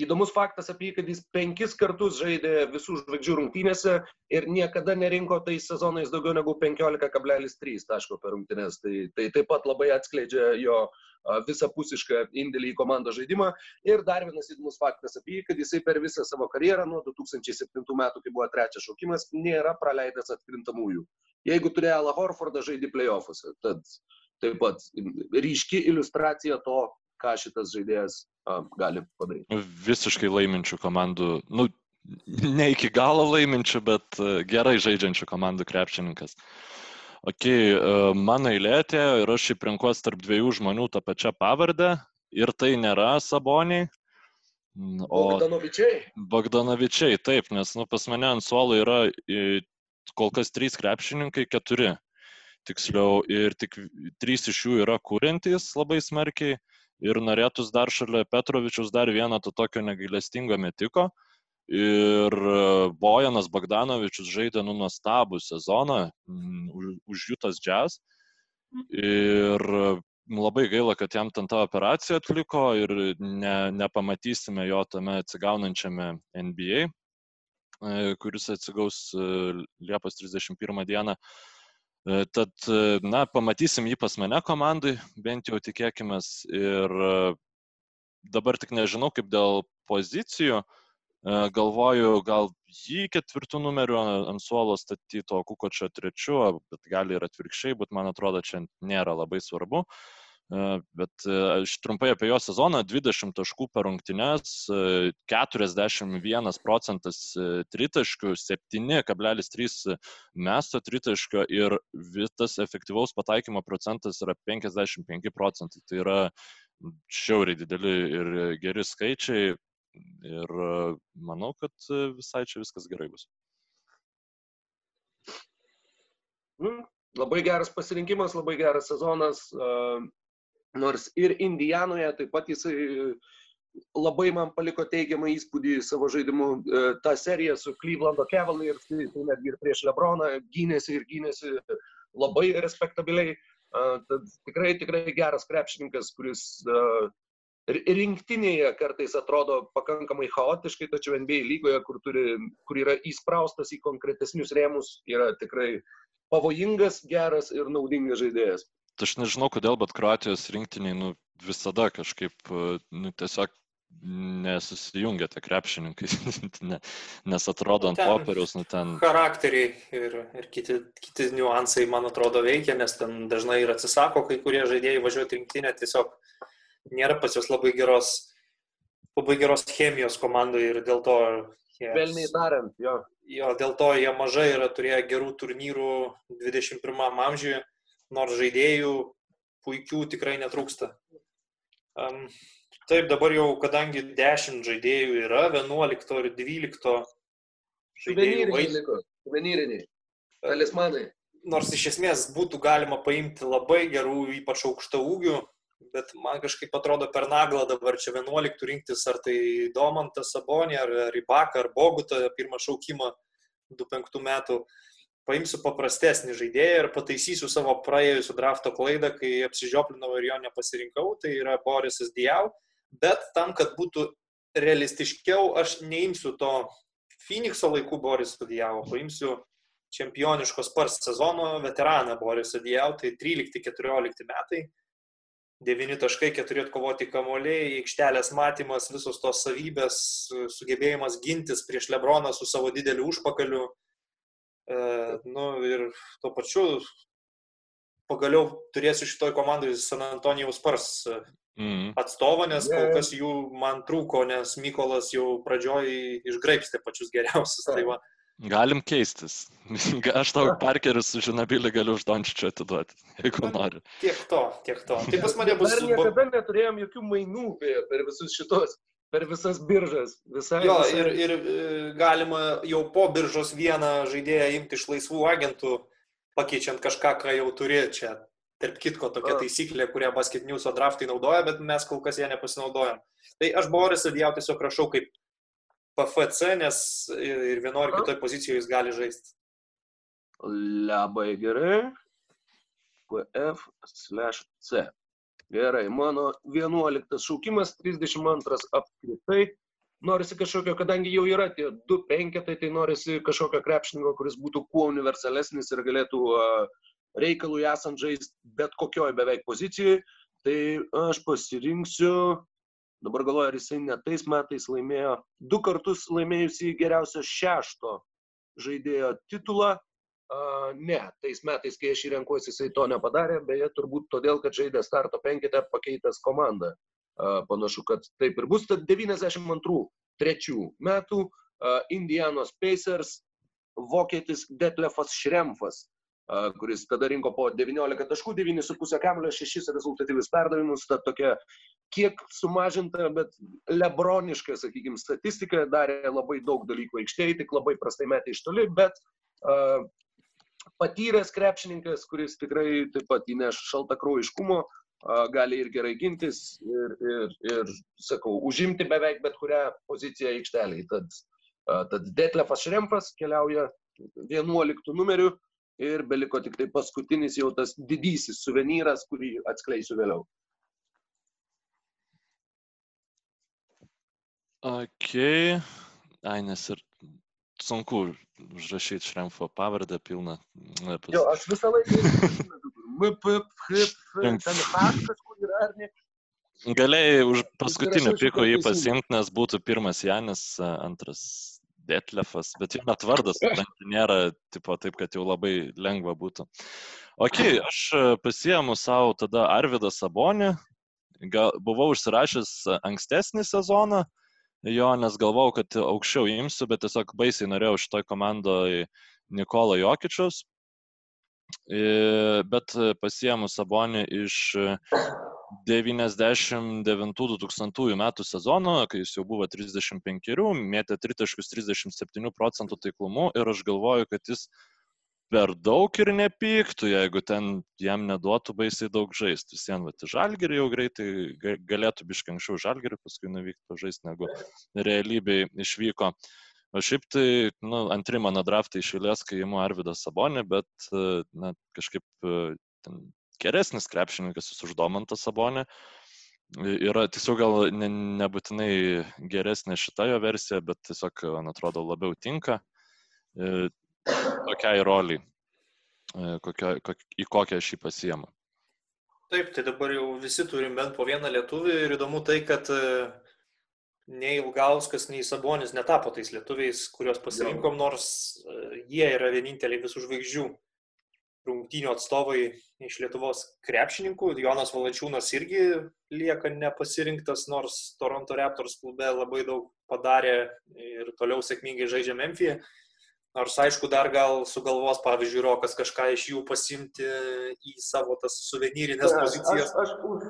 Įdomus faktas apie jį, kad jis penkis kartus žaidė visų žvaigždžių rungtynėse ir niekada nerinko tais sezonais daugiau negu 15,3 taško per rungtynės. Tai, tai taip pat labai atskleidžia jo visapusišką indėlį į komandos žaidimą. Ir dar vienas įdomus faktas apie jį, kad jisai per visą savo karjerą nuo 2007 metų, kai buvo trečias šaukimas, nėra praleidęs atkrintamųjų. Jeigu turėjo Alą Horfordą žaidži playoffuose, tad taip pat ryški iliustracija to, ką šitas žaidėjas gali padaryti. Visiškai laiminčių komandų, nu, ne iki galo laiminčių, bet gerai žaidžiančių komandų krepšininkas. Ok, mano eilė atėjo ir aš šiaip renkuosi tarp dviejų žmonių tą pačią pavardę ir tai nėra Saboniai. O Bogdanovičiai? Bogdanovičiai, taip, nes nu, pas mane ant suolo yra kol kas trys krepšininkai, keturi tiksliau, ir tik trys iš jų yra kūrintys labai smarkiai ir norėtus dar šalia Petrovičius dar vieną to tokio negailestingo metiko. Ir Bojanas Bagdanovičius žaidė nu nuostabų sezoną už Jutas Jazz. Ir labai gaila, kad jam ten tą operaciją atliko ir ne, nepamatysime jo tame atsigaunančiame NBA, kuris atsigaus Liepos 31 dieną. Tad, na, pamatysim jį pas mane komandai, bent jau tikėkime. Ir dabar tik nežinau, kaip dėl pozicijų. Galvoju, gal jį ketvirtų numerių ant suolo statyto, Kukočio trečiu, bet gali ir atvirkščiai, bet man atrodo, čia nėra labai svarbu. Bet aš trumpai apie jo sezoną - 20 taškų per rungtynes, 41 procentas tritaškių, 7,3 mesto tritaškio ir tas efektyvaus pataikymo procentas yra 55 procentai. Tai yra šiauriai dideli ir geri skaičiai ir manau, kad visai čia viskas gerai bus. Mm, labai geras pasirinkimas, labai geras sezonas. Nors ir Indijanoje taip pat jisai labai man paliko teigiamą įspūdį savo žaidimu. Ta serija su Clevelando Cavaliers, tai netgi ir prieš Lebroną gynėsi ir gynėsi labai respektabiliai. Tad tikrai, tikrai geras krepšininkas, kuris rinktinėje kartais atrodo pakankamai chaotiškai, tačiau NBA lygoje, kur, turi, kur yra įspraustas į konkretesnius rėmus, yra tikrai pavojingas, geras ir naudingas žaidėjas aš nežinau kodėl, bet Kroatijos rinktiniai nu, visada kažkaip nu, tiesiog nesusijungia tie krepšininkai, [laughs] nes atrodo ant popieriaus, nu ten. Charakteriai ir, ir kiti, kiti niuansai, man atrodo, veikia, nes ten dažnai ir atsisako kai kurie žaidėjai važiuoti rinktinę, tiesiog nėra pas juos labai geros, labai geros chemijos komandoje ir dėl to jie... Velniai tariant, jo. Jo, dėl to jie mažai yra turėję gerų turnyrų 21 amžiuje nors žaidėjų puikių tikrai netrūksta. Um, taip, dabar jau, kadangi 10 žaidėjų yra, 11 ir 12 žaidėjų. Suvenyriniai. Talismanai. Nors iš esmės būtų galima paimti labai gerų, ypač aukšto ūgių, bet man kažkaip atrodo per naglą dabar čia 11 rinktis, ar tai Domantą Sabonį, ar Rybaką, ar Bogutą, pirmą šaukimą 25 metų. Paimsiu paprastesnį žaidėją ir pataisysiu savo praėjusiu drafto klaidą, kai apsižioplinau ir jo nepasirinkau, tai yra Borisas Diau, bet tam, kad būtų realistiškiau, aš neimsiu to Phoenixo laikų Borisą Diau, paimsiu čempioniškos pars sezono veteraną Borisą Diau, tai 13-14 metai. 9 taškai, 4 atkovoti kamoliai, aikštelės matymas, visos tos savybės, sugebėjimas gintis prieš Lebroną su savo dideliu užpakaliu, nu ir tuo pačiu pagaliau turėsiu šitoj komandai San Antonijaus Spars mm. atstovą, nes kol kas jų man trūko, nes Mykolas jau pradžioj išgraipstė pačius geriausius. Tai va. Galim keistis. [laughs] Aš tau parkerius su žinabiliu galiu už Dončičiu atiduoti, jeigu nori. Tiek to, tiek to. Tai pas mane bus. Dar niekada neturėjom jokių mainų per visus šitos, per visas biržas. Visai, jo, visai... Ir, ir e, galima jau po biržos vieną žaidėją imti iš laisvų agentų pakeičiant kažką, ką jau turi čia. Tarp kitko, tokia taisyklė, kurią Basket News draftai naudoja, bet mes kol kas ją nepasinaudojam. Tai aš Borisą Diau tiesiog rašau kaip PFC, nes ir vienoje ir kitoje pozicijoje jis gali žaisti. Labai gerai. PF/C. Gerai, mano 11 šaukimas, 32 apskritai norisi kažkokio, kadangi jau yra tie du penketai, tai norisi kažkokio krepšininko, kuris būtų kuo universalesnis ir galėtų reikalui esant žaisti bet kokioje beveik pozicijoje. Tai aš pasirinksiu, dabar galvoju, ar jisai ne tais metais laimėjo, du kartus laimėjusi geriausio šešto žaidėjo titulą. Uh, ne, tais metais, kai aš jį renkuosi, jisai to nepadarė, beje, turbūt todėl, kad žaidė starto penketę pakeitęs komandą. Panašu, kad taip ir bus. Tad 92-3 metų Indianos Pacers vokietis Detlefas Šremfas, kuris tada rinko po 19 taškų, 9,5 kamulio, 6 rezultatyvius perdavimus, ta tokia kiek sumažinta, bet lebroniška, sakykime, statistika, darė labai daug dalykų aikštėje, tik labai prastai metė iš toli, bet uh, patyręs krepšininkas, kuris tikrai taip pat įneš šaltakraujiškumo, uh, gali ir gerai gintis ir, ir, ir, sakau, užimti beveik bet kurią poziciją aikšteliai. Tad, tad Detlefas Šrempas keliauja 11 numeriu ir beliko tik tai paskutinis jau tas didysis suvenyras, kurį atskleisiu vėliau. Ok, ai, nes ir sunku užrašyti Šremfo pavardę pilną. Jo, aš visą laiką MPP, ten taškas, kur yra, ar ne? Galėjai už paskutinių pikų jį pasimti, nes būtų pirmas Janis, antras Detlefas, bet jo net vardas nėra tipo, taip, kad jau labai lengva būtų. Ok, aš pasiemu savo tada Arvidą Sabonį, Gal, buvau užsirašęs ankstesnį sezoną, jo, nes galvau, kad aukščiau imsiu, bet tiesiog baisiai norėjau šitoj komandoje Nikola Jokičius, bet pasiemu Sabonį iš 99-2000 metų sezono, kai jis jau buvo 35, mėtė 3.37 procentų taiklumu ir aš galvoju, kad jis per daug ir nepyktų, jeigu ten jam neduotų baisiai daug žaisti. Vis vien, va, žalgerį jau greitai galėtų biškai anksčiau žalgerį, paskui nuvykti žaisti, negu realybėj išvyko. O šiaip tai, nu, antri mano draftai išėlės, kai įimu Arvidą Sabonį, bet, na, kažkaip ten geresnis krepšininkas už Domantą Sabonį. Yra tiesiog gal ne, nebūtinai geresnė šita jo versija, bet tiesiog, man atrodo, labiau tinka tokiai roliai, kokio, kok, į kokią aš jį pasiemu. Taip, tai dabar jau visi turim bent po vieną lietuvį ir įdomu tai, kad nei Ilgauskas, nei Sabonis netapo tais lietuviais, kuriuos pasirinkom, nors e, jie yra vieninteliai visų žvaigždžių rungtynių atstovai iš Lietuvos krepšininkų. Jonas Valančiūnas irgi lieka nepasirinktas, nors Toronto Raptors klube labai daug padarė ir toliau sėkmingai žaidžia Memphie. Nors aišku, dar gal sugalvos, pavyzdžiui, Rokas kažką iš jų pasimti į savo tas suvenyrinės ne, pozicijas. Aš, aš už,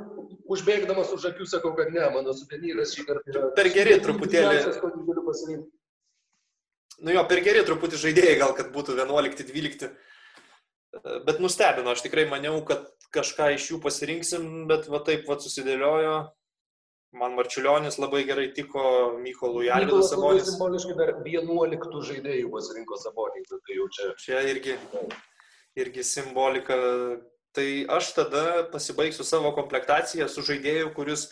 užbėgdamas už akių sakau, kad ne, mano suvenyras šį kartą yra. Per geri truputėlį. Nu jo, per geri truputį žaidėjai gal, kad būtų 11-12. Bet nustebino, aš tikrai maniau, kad kažką iš jų pasirinksim, bet va taip va susidėliojo. Man Marčiulionis labai gerai tiko, Mykolui Alvidas Sabonis. Simboliškai dar 11 žaidėjų pasirinko Sabonį, tai jau čia. Čia irgi, irgi simbolika. Tai aš tada pasibaigsiu savo komplektaciją su žaidėju, kuris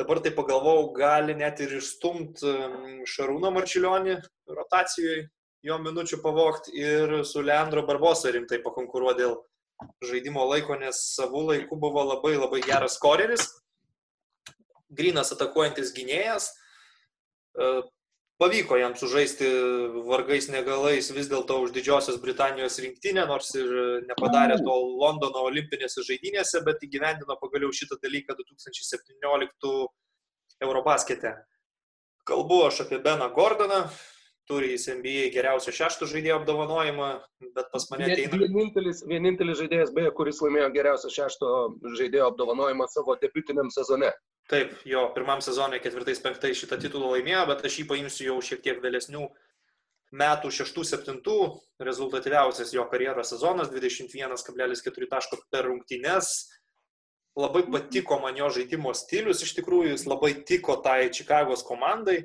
dabar tai pagalvojau, gali net ir išstumt um, Šarūną Marčiulionį rotacijoje, jo minučių pavokti ir su Leandro Barbosa rimtai pakonkuruoti dėl žaidimo laiko, nes savų laikų buvo labai labai geras koreris grinas atakuojantis gynėjas. E, pavyko jam sužaisti vargais negalais vis dėlto už Didžiosios Britanijos rinktinę, nors ir nepadarė to Londono olimpinėse žaidynėse, bet įgyvendino pagaliau šitą dalyką 2017 Eurobaskete. Kalbu aš apie Beną Gordoną, turi jis NBA geriausio šešto žaidėjo apdovanojimą, bet pas mane ateina. Vienintelis, vienintelis žaidėjas, beje, kuris laimėjo geriausio šešto žaidėjo apdovanojimą savo debutiniam sezone. Taip, jo, pirmam sezonui ketvirtais, penktais šitą titulą laimėjo, bet aš jį paimsiu jau šiek tiek vėlesnių metų, šeštų, septintų, rezultatyviausias jo karjeros sezonas, 21,4 taško per rungtynes. Labai patiko man jo žaidimo stilius, iš tikrųjų jis labai tiko tai Čikagos komandai.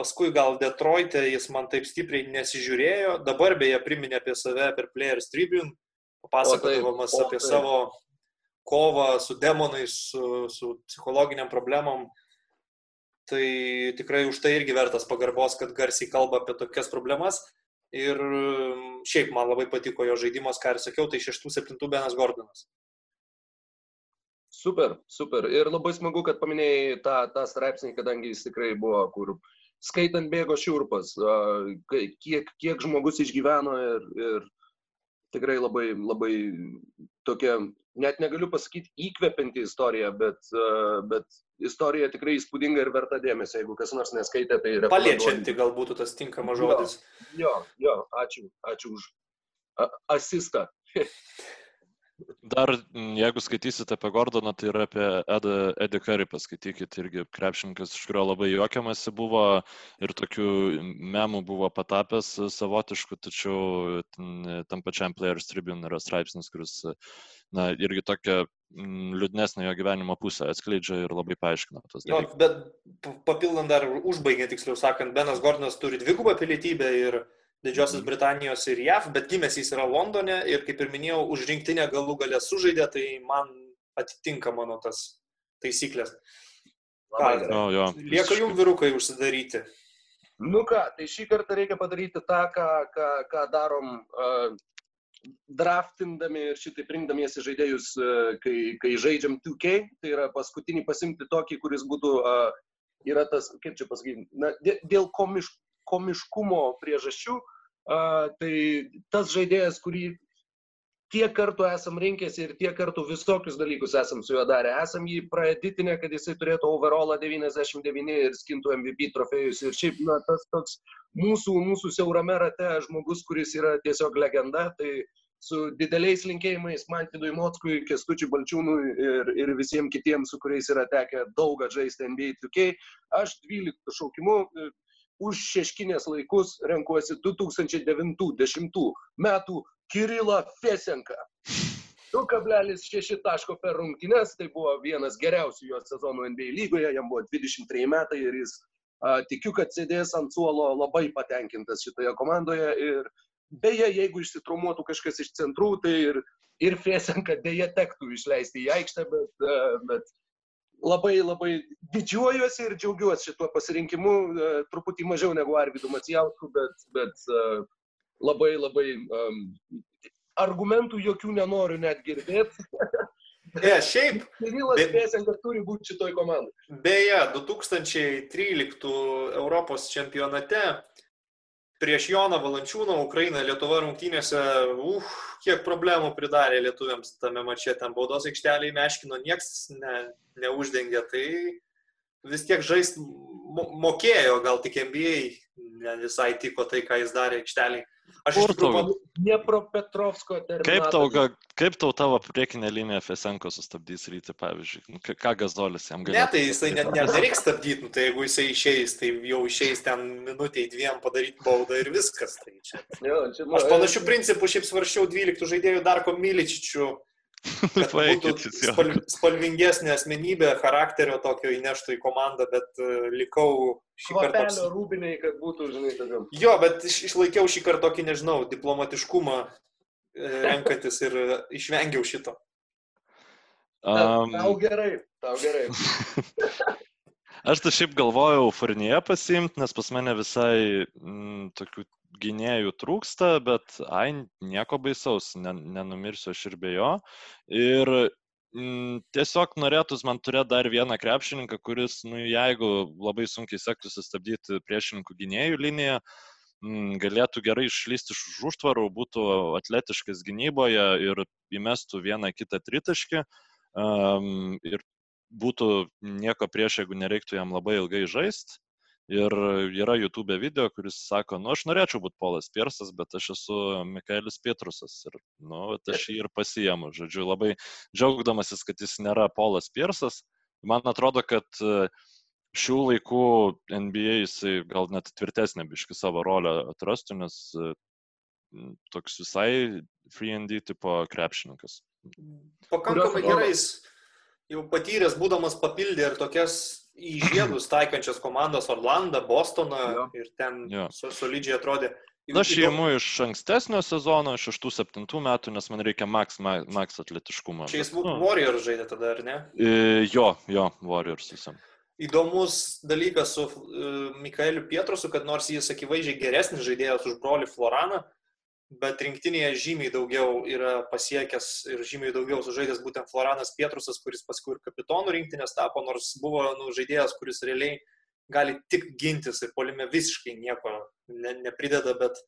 Paskui gal Detroit'e jis man taip stipriai nesižiūrėjo, dabar beje priminė apie save per Players Tribune, papasakodamas apie savo kovą su demonais, su, su psichologiniam problemom, tai tikrai už tai irgi vertas pagarbos, kad garsiai kalba apie tokias problemas. Ir mm, šiaip man labai patiko jo žaidimas, ką ir sakiau, tai 6-7 Benas Gordonas. Super, super. Ir labai smagu, kad paminėjai tą, tą straipsnį, kadangi jis tikrai buvo, kur skaitant bėgo šiurpas, kiek, kiek žmogus išgyveno ir, ir tikrai labai, labai tokia net negaliu pasakyti įkvepianti istorija, bet, bet istorija tikrai įspūdinga ir verta dėmesio. Jeigu kas nors neskaitė, tai yra. Paliečianti galbūt tas tinkamas žodis. Jo, jo, ačiū, ačiū už asistą. [laughs] Dar, jeigu skaitysite apie Gordoną, tai yra apie Edą, Eddie Curry, paskaitykite irgi krepšininkas, iš kurio labai juokiamasi buvo ir tokių memų buvo patapęs savotiškų, tačiau tam pačiam Players Tribune yra straipsnis, kuris, na, irgi tokia liūdnesnė jo gyvenimo pusė atskleidžia ir labai paaiškina tos dalykus. Bet papildant dar, užbaigiant tiksliau sakant, Benas Gordonas turi dvigubą pilietybę ir Didžiosios Britanijos ir JAV, bet gimęs jis yra Londone ir, kaip ir minėjau, už rinktinę galų galę sužaidė, tai man atitinka mano tas taisyklės. Ką, o, jo. Lieka jums virukai užsidaryti. Nu ką, tai šį kartą reikia padaryti tą, ką, ką, ką darom uh, draftindami ir šitai rinkdamiesi žaidėjus, uh, kai, kai žaidžiam 2K, tai yra paskutinį pasimti tokį, kuris būtų, uh, yra tas, kaip čia pasakyti, na, dėl komiš, komiškumo priežasčių, tai tas žaidėjas, kurį tiek kartų esam rinkęsi ir tiek kartų visokius dalykus esam su juo darę. Esam jį praeditinę, kad jisai turėtų overallą 99 ir skintų MVP trofėjus. Ir šiaip, na, tas toks mūsų, mūsų siaurame rate žmogus, kuris yra tiesiog legenda, tai su dideliais linkėjimais Mantidui Motskui, Kestučiui Balčiūnui ir, ir visiems kitiems, su kuriais yra tekę daug žaisti NBA 2K. Aš 12 šaukimu už šeškinės laikus renkuosi 2009-2010 metų Kirilą Fesenką. 2,6 taško per rungtynes, tai buvo vienas geriausių jo sezonų NBA lygoje, jam buvo 23 metai ir jis a, tikiu, kad sėdės ant suolo labai patenkintas šitoje komandoje ir beje, jeigu išsitraumuotų kažkas iš centrų, tai ir, ir Fesenka dėja tektų išleisti į aikštę, bet, a, bet labai labai didžiuojuosi ir džiaugiuosi šituo pasirinkimu, e, truputį mažiau negu Arvidu Macijausku, bet, bet e, labai labai um, argumentų jokių nenoriu net girdėti. Ne, šiaip. [laughs] Kirilas Pėsenka turi būti šitoj komandai. Beje, 2013 Europos čempionate prieš Joną Valančiūną Ukraina Lietuva rungtynėse, uh, kiek problemų pridarė lietuviams tame mače, ten baudos aikšteliai meškino, nieks ne, neuždengė, tai vis tiek žaisti mokėjo, gal tik NBA ne visai tiko tai, ką jis darė aikšteliai. Aš iš tikrųjų... Dniepropetrovsko terminalo. Kaip tau, kaip tau tavo priekinė linija Fesenko sustabdys rytį, pavyzdžiui? Nu, ką gazolis jam gali? Ne, tai jisai net ne, nereiks stabdyti, nu, tai jeigu jisai išeis, tai jau išeis ten minutiai dviem padaryti baudą ir viskas. Tai čia Aš panašių principų šiaip svaršiau 12 žaidėjų Darko Miličičių spal, spalvingesnė asmenybė, charakterio tokio įneštų į komandą, bet uh, likau šį kartą. Toks... rūbiniai, kad būtų, žinai, tada. Jo, bet iš, išlaikiau šį kartą tokį, nežinau, diplomatiškumą e, renkantis ir išvengiau šito. Um... Tau gerai, tau gerai. [laughs] Aš tai šiaip galvojau Furnyje pasimti, nes pas mane visai m, mm, tokių gynėjų trūksta, bet ai, nieko baisaus, nenumirsiu aš ir be jo. Ir mm, tiesiog norėtus man turėti dar vieną krepšininką, kuris, nu, jeigu labai sunkiai sektųsi stabdyti priešininkų gynėjų liniją, mm, galėtų gerai išlysti iš užtvarų, būtų atletiškas gynyboje ir įmestų vieną kitą tritaškį. Um, ir būtų nieko prieš, jeigu nereiktų jam labai ilgai žaisti. Ir yra YouTube video, kuris sako, nu aš norėčiau būti Polas Piersas, bet aš esu Mikaelis Pietrusas. Ir, nu, aš jį ir pasiemu. Žodžiu, labai džiaugdamasis, kad jis nėra Polas Piersas. Man atrodo, kad e, šių laikų NBA jisai gal net tvirtesnė biški savo rolę atrastų, nes e, toks visai free and D tipo krepšininkas. Pakankamai gerai jis jau patyręs, būdamas papildė ir tokias į žiedus [clears throat] taikančias komandas Orlandą, Bostoną jo. ir ten jo. solidžiai atrodė. Na, aš įimu iš ankstesnio sezono, 6-7 metų, nes man reikia max, max atletiškumo. Čia jis būtų nu, Warriors žaidė tada, ar ne? E, jo, jo, Warriors visam. Įdomus dalykas su uh, Mikaeliu Pietrusu, kad nors jis akivaizdžiai geresnis žaidėjas už brolį Floraną, bet rinktinėje žymiai daugiau yra pasiekęs ir žymiai daugiau sužaidęs būtent Floranas Pietrusas, kuris paskui ir kapitonų rinktinės tapo, nors buvo nu, žaidėjas, kuris realiai gali tik gintis ir polime visiškai nieko ne, neprideda, bet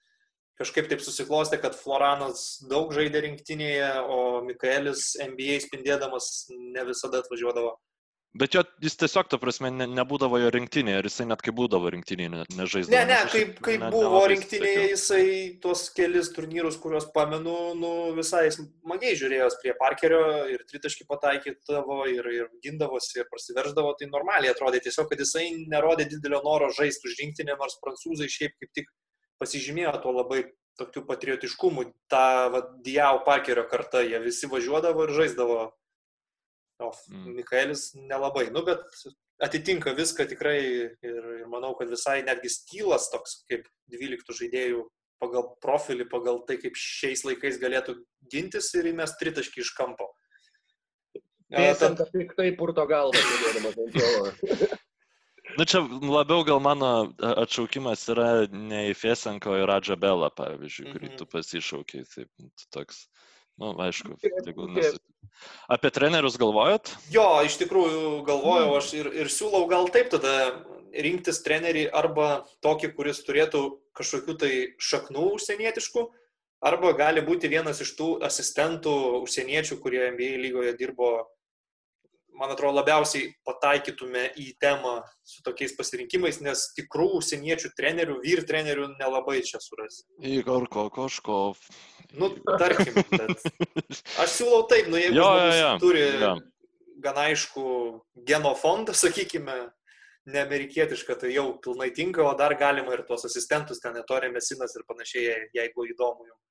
kažkaip taip susiklostė, kad Floranas daug žaidė rinktinėje, o Mikaelis NBA spindėdamas ne visada atvažiuodavo. Bet jo, jis tiesiog, ta prasme, ne, nebūdavo jo rinktinėje ir jisai net kai būdavo rinktinėje, ne, nežaisdavo. Ne, ne, kaip, kaip ne, buvo rinktinėje, jisai tuos kelis turnyrus, kuriuos pamenu, nu, visai smagiai žiūrėjos prie Parkerio ir tritaškį pataikydavo ir, ir gindavosi ir prasiverždavo, tai normaliai atrodė tiesiog, kad jisai nerodė didelio noro žaisti už rinktinę, nors prancūzai šiaip kaip tik pasižymėjo tuo labai tokiu patriotiškumu. Ta va, Diau Parkerio karta, jie visi važiuodavo ir žaisdavo O mm. Mikaelis nelabai, nu, bet atitinka viską tikrai ir, ir manau, kad visai netgi stylas toks kaip 12 žaidėjų pagal profilį, pagal tai, kaip šiais laikais galėtų gintis ir įmest tritaškį iš kampo. Pėsant, kad tik tai purto galvą, žiūrėdamas ant jo. Nu čia labiau gal mano atšaukimas yra ne į Fesenko, o į Radžą Belą, pavyzdžiui, kurį mm -hmm. tu pasišaukiai. Taip, toks. Na, nu, aišku, tegul nesu. Apie trenerius galvojat? Jo, iš tikrųjų galvojau aš ir, ir siūlau gal taip tada rinktis trenerį arba tokį, kuris turėtų kažkokių tai šaknų užsienietiškų, arba gali būti vienas iš tų asistentų užsieniečių, kurie NBA lygoje dirbo man atrodo, labiausiai pataikytume į temą su tokiais pasirinkimais, nes tikrų užsieniečių trenerių, vyr trenerių nelabai čia surasi. Igor Kokoškov. Nu, tarkim, aš siūlau taip, nu jeigu jo, jo, jo. turi jo. gan aišku genofondą, sakykime, neamerikietišką, tai jau pilnai tinka, o dar galima ir tuos asistentus, ten netorė mesinas ir panašiai, jeigu įdomu jums.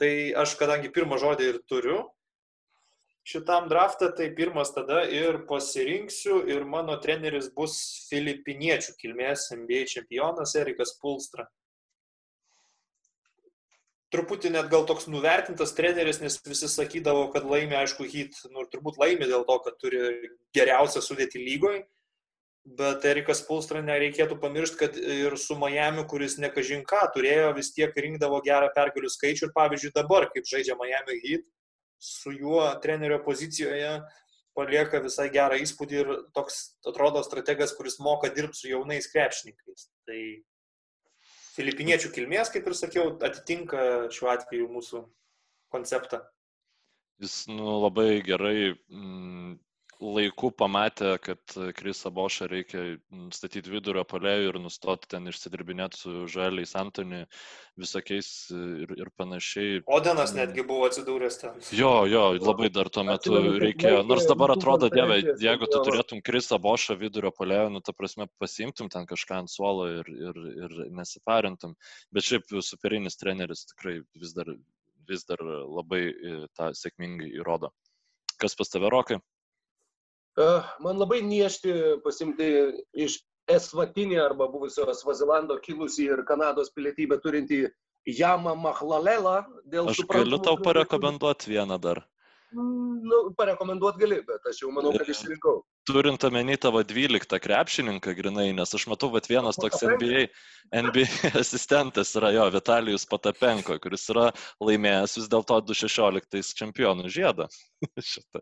Tai aš, kadangi pirmą žodį ir turiu, šitam draftą, tai pirmas tada ir pasirinksiu ir mano treneris bus filipiniečių kilmės NBA čempionas Erikas Pulstra. Truputį net gal toks nuvertintas treneris, nes visi sakydavo, kad laimi, aišku, hit, nu turbūt laimi dėl to, kad turi geriausią sudėtį lygoje. Bet Erikas Pulstra nereikėtų pamiršti, kad ir su Miami, kuris nekažinką turėjo, vis tiek rinkdavo gerą pergalių skaičių ir pavyzdžiui dabar, kaip žaidžia Miami Heat, su juo trenerio pozicijoje palieka visai gerą įspūdį ir toks atrodo strategas, kuris moka dirbti su jaunais krepšininkais. Tai filipiniečių kilmės, kaip ir sakiau, atitinka šiuo atveju mūsų konceptą. Jis nu, labai gerai mm, laiku pamatė, kad Krisa Bošą reikia statyti vidurio polėjų ir nustoti ten išsidirbinėti su žaliais Antoni visokiais ir, ir panašiai. Odenas netgi buvo atsidūręs ten. Jo, jo, labai dar tuo metu reikėjo. Nors dabar atrodo, dieve, jeigu tu turėtum Krisa Bošą vidurio polėjų, nu, ta prasme, pasimtum ten kažką ant suolo ir, ir, ir nesiparintum. Bet šiaip superinis treneris tikrai vis dar, vis dar labai e, tą sėkmingai įrodo. Kas pas tave, Rokai? Man labai niešti pasimti iš Esvatinį arba buvusio Svazilando kilusi ir Kanados pilietybę turinti Jamą Mahlalelą. Aš galiu tau parekomenduoti vieną dar. Nu, parekomenduot gali, bet aš jau manau, kad išrinkau. Turint omeny tavo 12 krepšininką grinai, nes aš matau, kad vienas toks NBA, NBA [laughs] asistentas yra jo Vitalijus Patapenko, kuris yra laimėjęs vis dėlto 2016 čempionų žiedą. [laughs]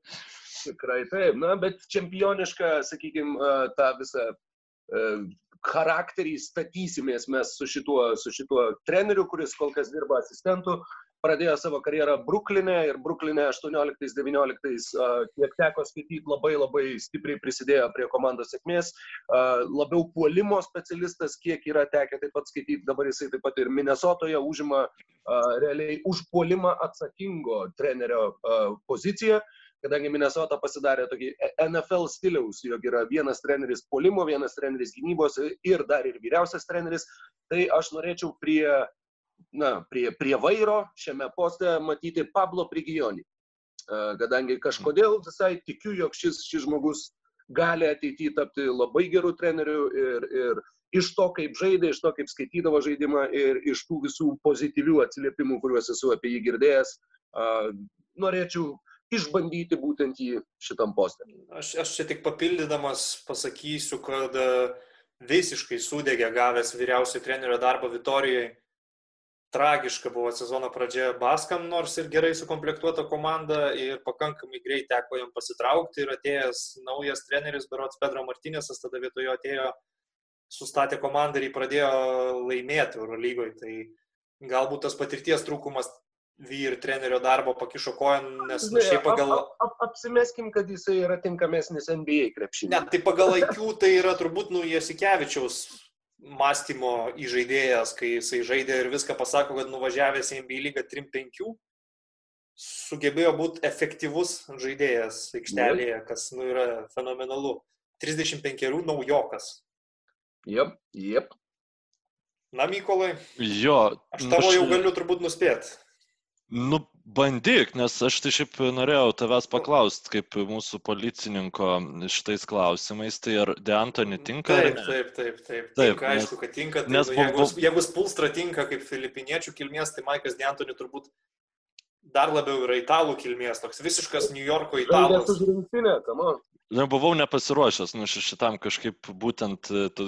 Tikrai taip, na, bet čempionišką, sakykime, tą visą e, charakterį statysimės mes su šituo, su šituo treneriu, kuris kol kas dirba asistentu, pradėjo savo karjerą Bruklinė ir Bruklinė 18-19, kiek teko skaityti, labai labai stipriai prisidėjo prie komandos sėkmės. Labiau puolimo specialistas, kiek yra tekę taip pat skaityti, dabar jisai taip pat ir Minnesotoje užima realiai už puolimą atsakingo trenerio poziciją kadangi Minnesota pasidarė tokį NFL stiliaus, jog yra vienas treneris polimo, vienas treneris gynybos ir dar ir vyriausias treneris, tai aš norėčiau prie na, prie, prie vairo šiame poste matyti Pablo Prigijonį. Kadangi kažkodėl visai tikiu, jog šis, šis žmogus gali ateityje tapti labai gerų trenerių ir, ir iš to, kaip žaidė, iš to, kaip skaitydavo žaidimą ir iš tų visų pozityvių atsiliepimų, kuriuos esu apie jį girdėjęs, norėčiau išbandyti būtent jį šitam postė. Aš, aš čia tik papildydamas pasakysiu, kad visiškai sudegė gavęs vyriausio trenerio darbą Vitorijoje tragiška buvo sezono pradžia Baskam, nors ir gerai sukomplektuota komanda ir pakankamai greit teko jam pasitraukti ir atėjęs naujas treneris, berots Pedro Martinėsas, tada vietojo atėjo, sustatė komandą ir jį pradėjo laimėti Eurolygoje. Tai galbūt tas patirties trūkumas vyr trenerio darbo pakišo koją, nes ne, šiaip pagal... Ap, ap, ap, apsimeskim, kad jisai yra tinkamesnis NBA krepšinį. Ne, tai pagal IQ tai yra turbūt nu Jasikevičiaus mąstymo įžaidėjas, kai jisai žaidė ir viską pasako, kad nuvažiavęs į NBA lygą 3-5, sugebėjo būti efektyvus žaidėjas aikštelėje, kas nu, yra fenomenalu. 35 naujokas. Jep, jep. Na, Mykolai. Jo. Aš tavo jau galiu turbūt nuspėti. Nu, bandyk, nes aš tai šiaip norėjau tavęs paklausti, kaip mūsų policininko šitais klausimais, tai ar De Antoni tinka? Taip, taip, taip, taip. taip tinka, nes, aišku, kad tinka. Tai, nes, jeigu, bu... jeigu Spulstra tinka kaip filipiniečių kilmės, tai Maikas De Antoni turbūt dar labiau yra italų kilmės, toks visiškas New Yorko italas. Nebuvau nepasiruošęs, nu šitam kažkaip būtent tų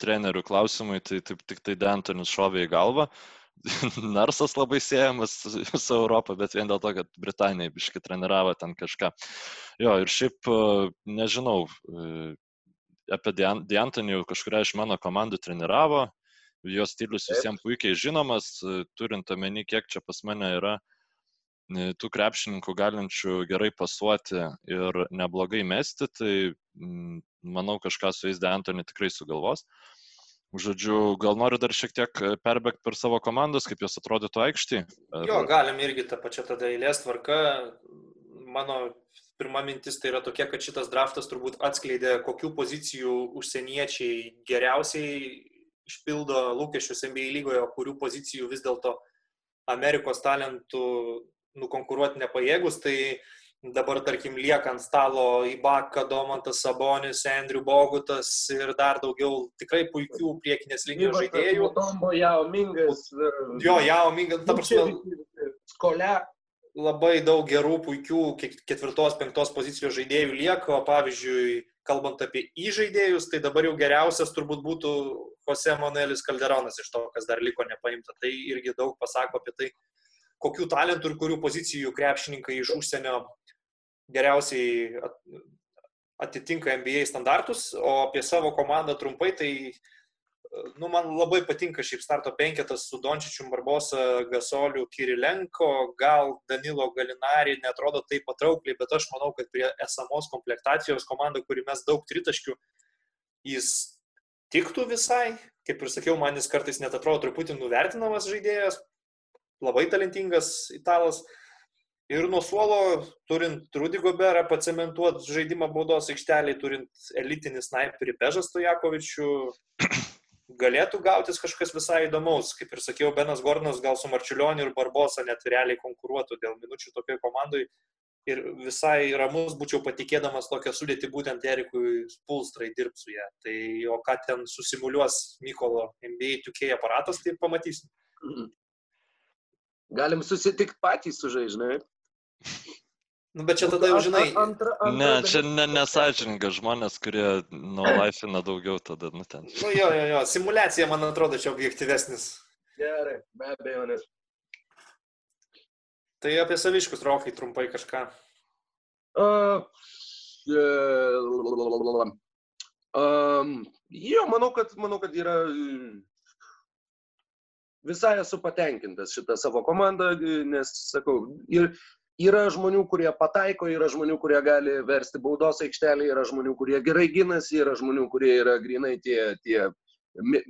trenerių klausimui, tai taip tik tai De Antonis šovė į galvą. [laughs] Narsas labai siejamas su [laughs] Europą, bet vien dėl to, kad Britanija biški treniravo ten kažką. Jo, ir šiaip, e, nežinau, e, apie Diantonį kažkuria iš mano komandų treniravo, jo stilius visiems puikiai žinomas, e, turint omeny, kiek čia pas mane yra tų krepšininkų galinčių gerai pasuoti ir neblogai mesti, tai manau kažką su jais Diantonį tikrai sugalvos. Uh, Žodžiu, gal noriu dar šiek tiek e, perbėgti per savo komandas, kaip jos atrodytų aikštį? Ar... Jo, galim irgi tą pačią tada eilės tvarką. Mano pirma mintis tai yra tokia, kad šitas draftas turbūt atskleidė, kokių pozicijų užsieniečiai geriausiai išpildo lūkesčius NBA lygoje, kurių pozicijų vis dėlto Amerikos talentų nukonkuruoti nepajėgus. Tai dabar, tarkim, lieka ant stalo Ibaka, Domantas Sabonis, Andrew Bogutas ir dar daugiau tikrai puikių priekinės linijos žaidėjų. Tombo Jao Mingas. Jo, Jao Mingas, ta prasme. Skolė. Labai daug gerų, puikių ketvirtos, penktos pozicijos žaidėjų lieka, o pavyzdžiui, kalbant apie įžaidėjus, tai dabar jau geriausias turbūt būtų Jose Manuelis Calderonas iš to, kas dar liko nepaimta. Tai irgi daug pasako apie tai, kokių talentų ir kurių pozicijų krepšininkai iš užsienio geriausiai atitinka NBA standartus, o apie savo komandą trumpai, tai nu, man labai patinka šiaip starto penketas su Dončičiu Barbosa, Gasoliu, Kirilenko, gal Danilo Galinari netrodo taip patraukliai, bet aš manau, kad prie esamos komplektacijos komanda, kuri mes daug tritaškių, jis tiktų visai. Kaip ir sakiau, man jis kartais net atrodo truputį nuvertinamas žaidėjas, labai talentingas italas. Ir nuo suolo, turint Rudy Goberą, pacementuot žaidimą baudos aikšteliai, turint elitinį sniperį Bežas Stojakovičių, [clears throat] galėtų gautis kažkas visai įdomaus. Kaip ir sakiau, Benas Gordonas gal su Marčiulioniu ir Barbosa net realiai konkuruotų dėl minučių tokiai komandai. Ir visai ramus būčiau patikėdamas tokią sudėtį būtent Erikui Spulstrai dirbti su ją. Tai o ką ten susimuliuos Mykolo NBA 2K aparatas, tai pamatysim. Mhm. Galim susitikti patys su žaidžiai. Nu, bet čia tada jau žinai. Antra, antra, ne, čia ne, nesažininga žmonės, kurie nuolaifina daugiau tada, nu ten. Nu jo, jo, jo, simulacija, man atrodo, čia objektyvesnis. Gerai, be abejo, nes. Tai apie saviškus rokai trumpai kažką. Uh, um, jo, manau kad, manau, kad yra visai esu patenkintas šitą savo komandą, nes, sakau, ir yra žmonių, kurie pataiko, yra žmonių, kurie gali versti baudos aikštelį, yra žmonių, kurie gerai ginasi, yra žmonių, kurie yra grinai tie, tie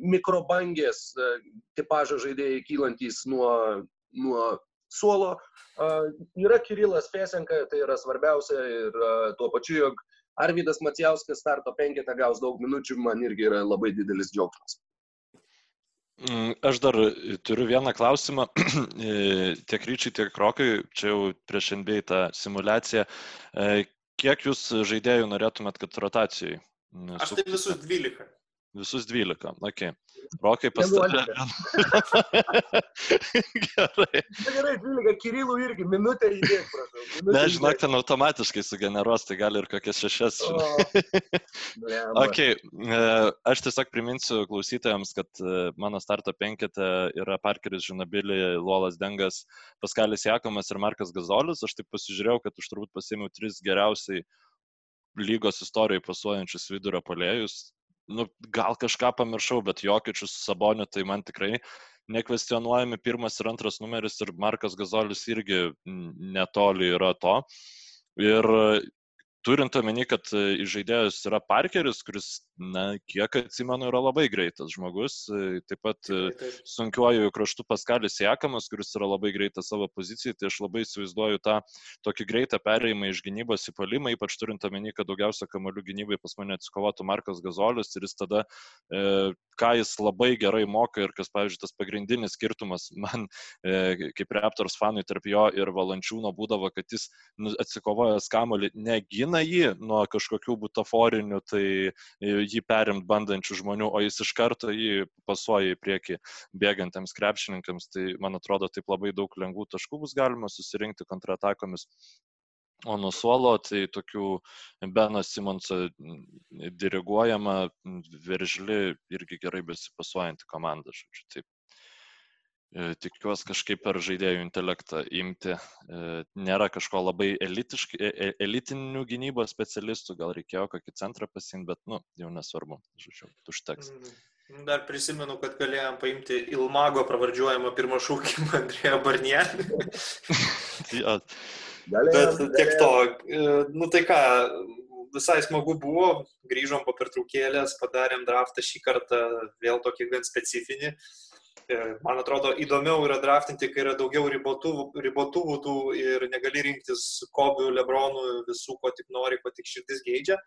mikrobangės tipažo žaidėjai kylantis nuo, nuo suolo. Yra Kirilas Fesenka, tai yra svarbiausia ir tuo pačiu, jog Arvidas Macijauskas starto penketą gaus daug minučių, man irgi yra labai didelis džiaugsmas. Mm, aš dar turiu vieną klausimą. [clears throat] tiek ryčiai, tiek rokai, čia jau prieš NBA tą simulaciją. E, kiek jūs žaidėjų norėtumėt, kad rotacijai? Aš tai visus 12. Visus 12, ok. Rokai pastatė. [laughs] Gerai. Gerai, 12, Kirilų irgi, minutę įdėk, prašau. Ne, žinok, ten automatiškai sugeneruos, tai gali ir kokias šešias. ok, e, aš tiesiog priminsiu klausytojams, kad e, mano starto penketė yra Parkeris Žinabilii, Lolas Dengas, Paskalis Jakomas ir Markas Gazolis. Aš taip pasižiūrėjau, kad aš turbūt pasėmiau tris geriausiai lygos istorijoje pasuojančius vidurio polėjus nu, gal kažką pamiršau, bet Jokičius su Saboniu tai man tikrai nekvestionuojami pirmas ir antras numeris ir Markas Gazolis irgi netoli yra to. Ir turint omeny, kad iš žaidėjus yra Parkeris, kuris na, kiek atsimenu, yra labai greitas žmogus. E, taip pat e, sunkiuoju kraštu Paskalis Jekamas, kuris yra labai greitas savo pozicijai, tai aš labai įsivaizduoju tą tokį greitą perėjimą iš gynybos į palimą, ypač turint omeny, kad daugiausia kamalių gynybai pas mane atsikovotų Markas Gazolis ir jis tada, e, ką jis labai gerai moka ir kas, pavyzdžiui, tas pagrindinis skirtumas man e, kaip Raptors fanui tarp jo ir Valančiūno būdavo, kad jis nu, atsikovojęs kamolį negina jį nuo kažkokių butaforinių, tai jį perimt bandančių žmonių, o jis iš karto jį pasuoja į priekį bėgantiems krepšininkams. Tai man atrodo, taip labai daug lengvų taškų bus galima susirinkti kontratakomis. O nuo suolo tai tokių Beno Simonso diriguojama, veržli irgi gerai besipasuojanti komanda. Žodžiu, taip E, tikiuosi kažkaip per žaidėjų intelektą imti. E, nėra kažko labai e, elitinių gynybos specialistų, gal reikėjo kokį centrą pasimti, bet, nu, jau nesvarbu, žodžiu, užteks. Mm, dar prisimenu, kad galėjom paimti Ilmago pravardžiuojamą pirmą šūkį [laughs] Andrėją Barnierį. [laughs] ja. Bet tiek to, nu tai ką, visai smagu buvo, grįžom po pertraukėlės, padarėm draftą šį kartą, vėl tokį gan specifinį. Uh, E, man atrodo, įdomiau yra draftinti, kai yra daugiau ribotuvų, ribotuvų tų ir negali rinktis kobių, lebronų, visų, ko tik nori, ko tik širdis geidžia.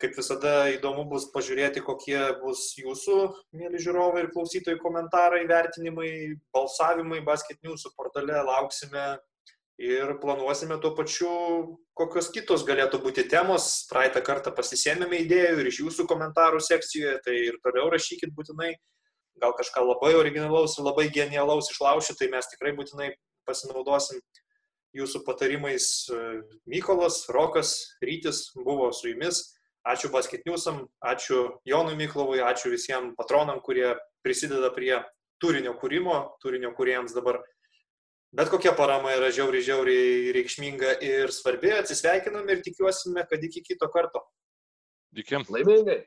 Kaip visada įdomu bus pažiūrėti, kokie bus jūsų, mėly žiūrovai ir klausytojai, komentarai, vertinimai, balsavimai Basket News portale, lauksime ir planuosime tuo pačiu, kokios kitos galėtų būti temos. Praeitą kartą pasisėmėme idėjų ir iš jūsų komentarų sekcijoje, tai ir toliau rašykit būtinai gal kažką labai originalaus ir labai genialaus išlaušti, tai mes tikrai būtinai pasinaudosim jūsų patarimais. Mykolas, Rokas, Rytis buvo su jumis. Ačiū Basketniusam, ačiū Jonui Miklovui, ačiū visiems patronam, kurie prisideda prie turinio kūrimo, turinio kuriems dabar bet kokia parama yra žiauriai, žiauriai reikšminga ir svarbi. Atsisveikinam ir tikiuosime, kad iki kito karto. Iki. Laimingai.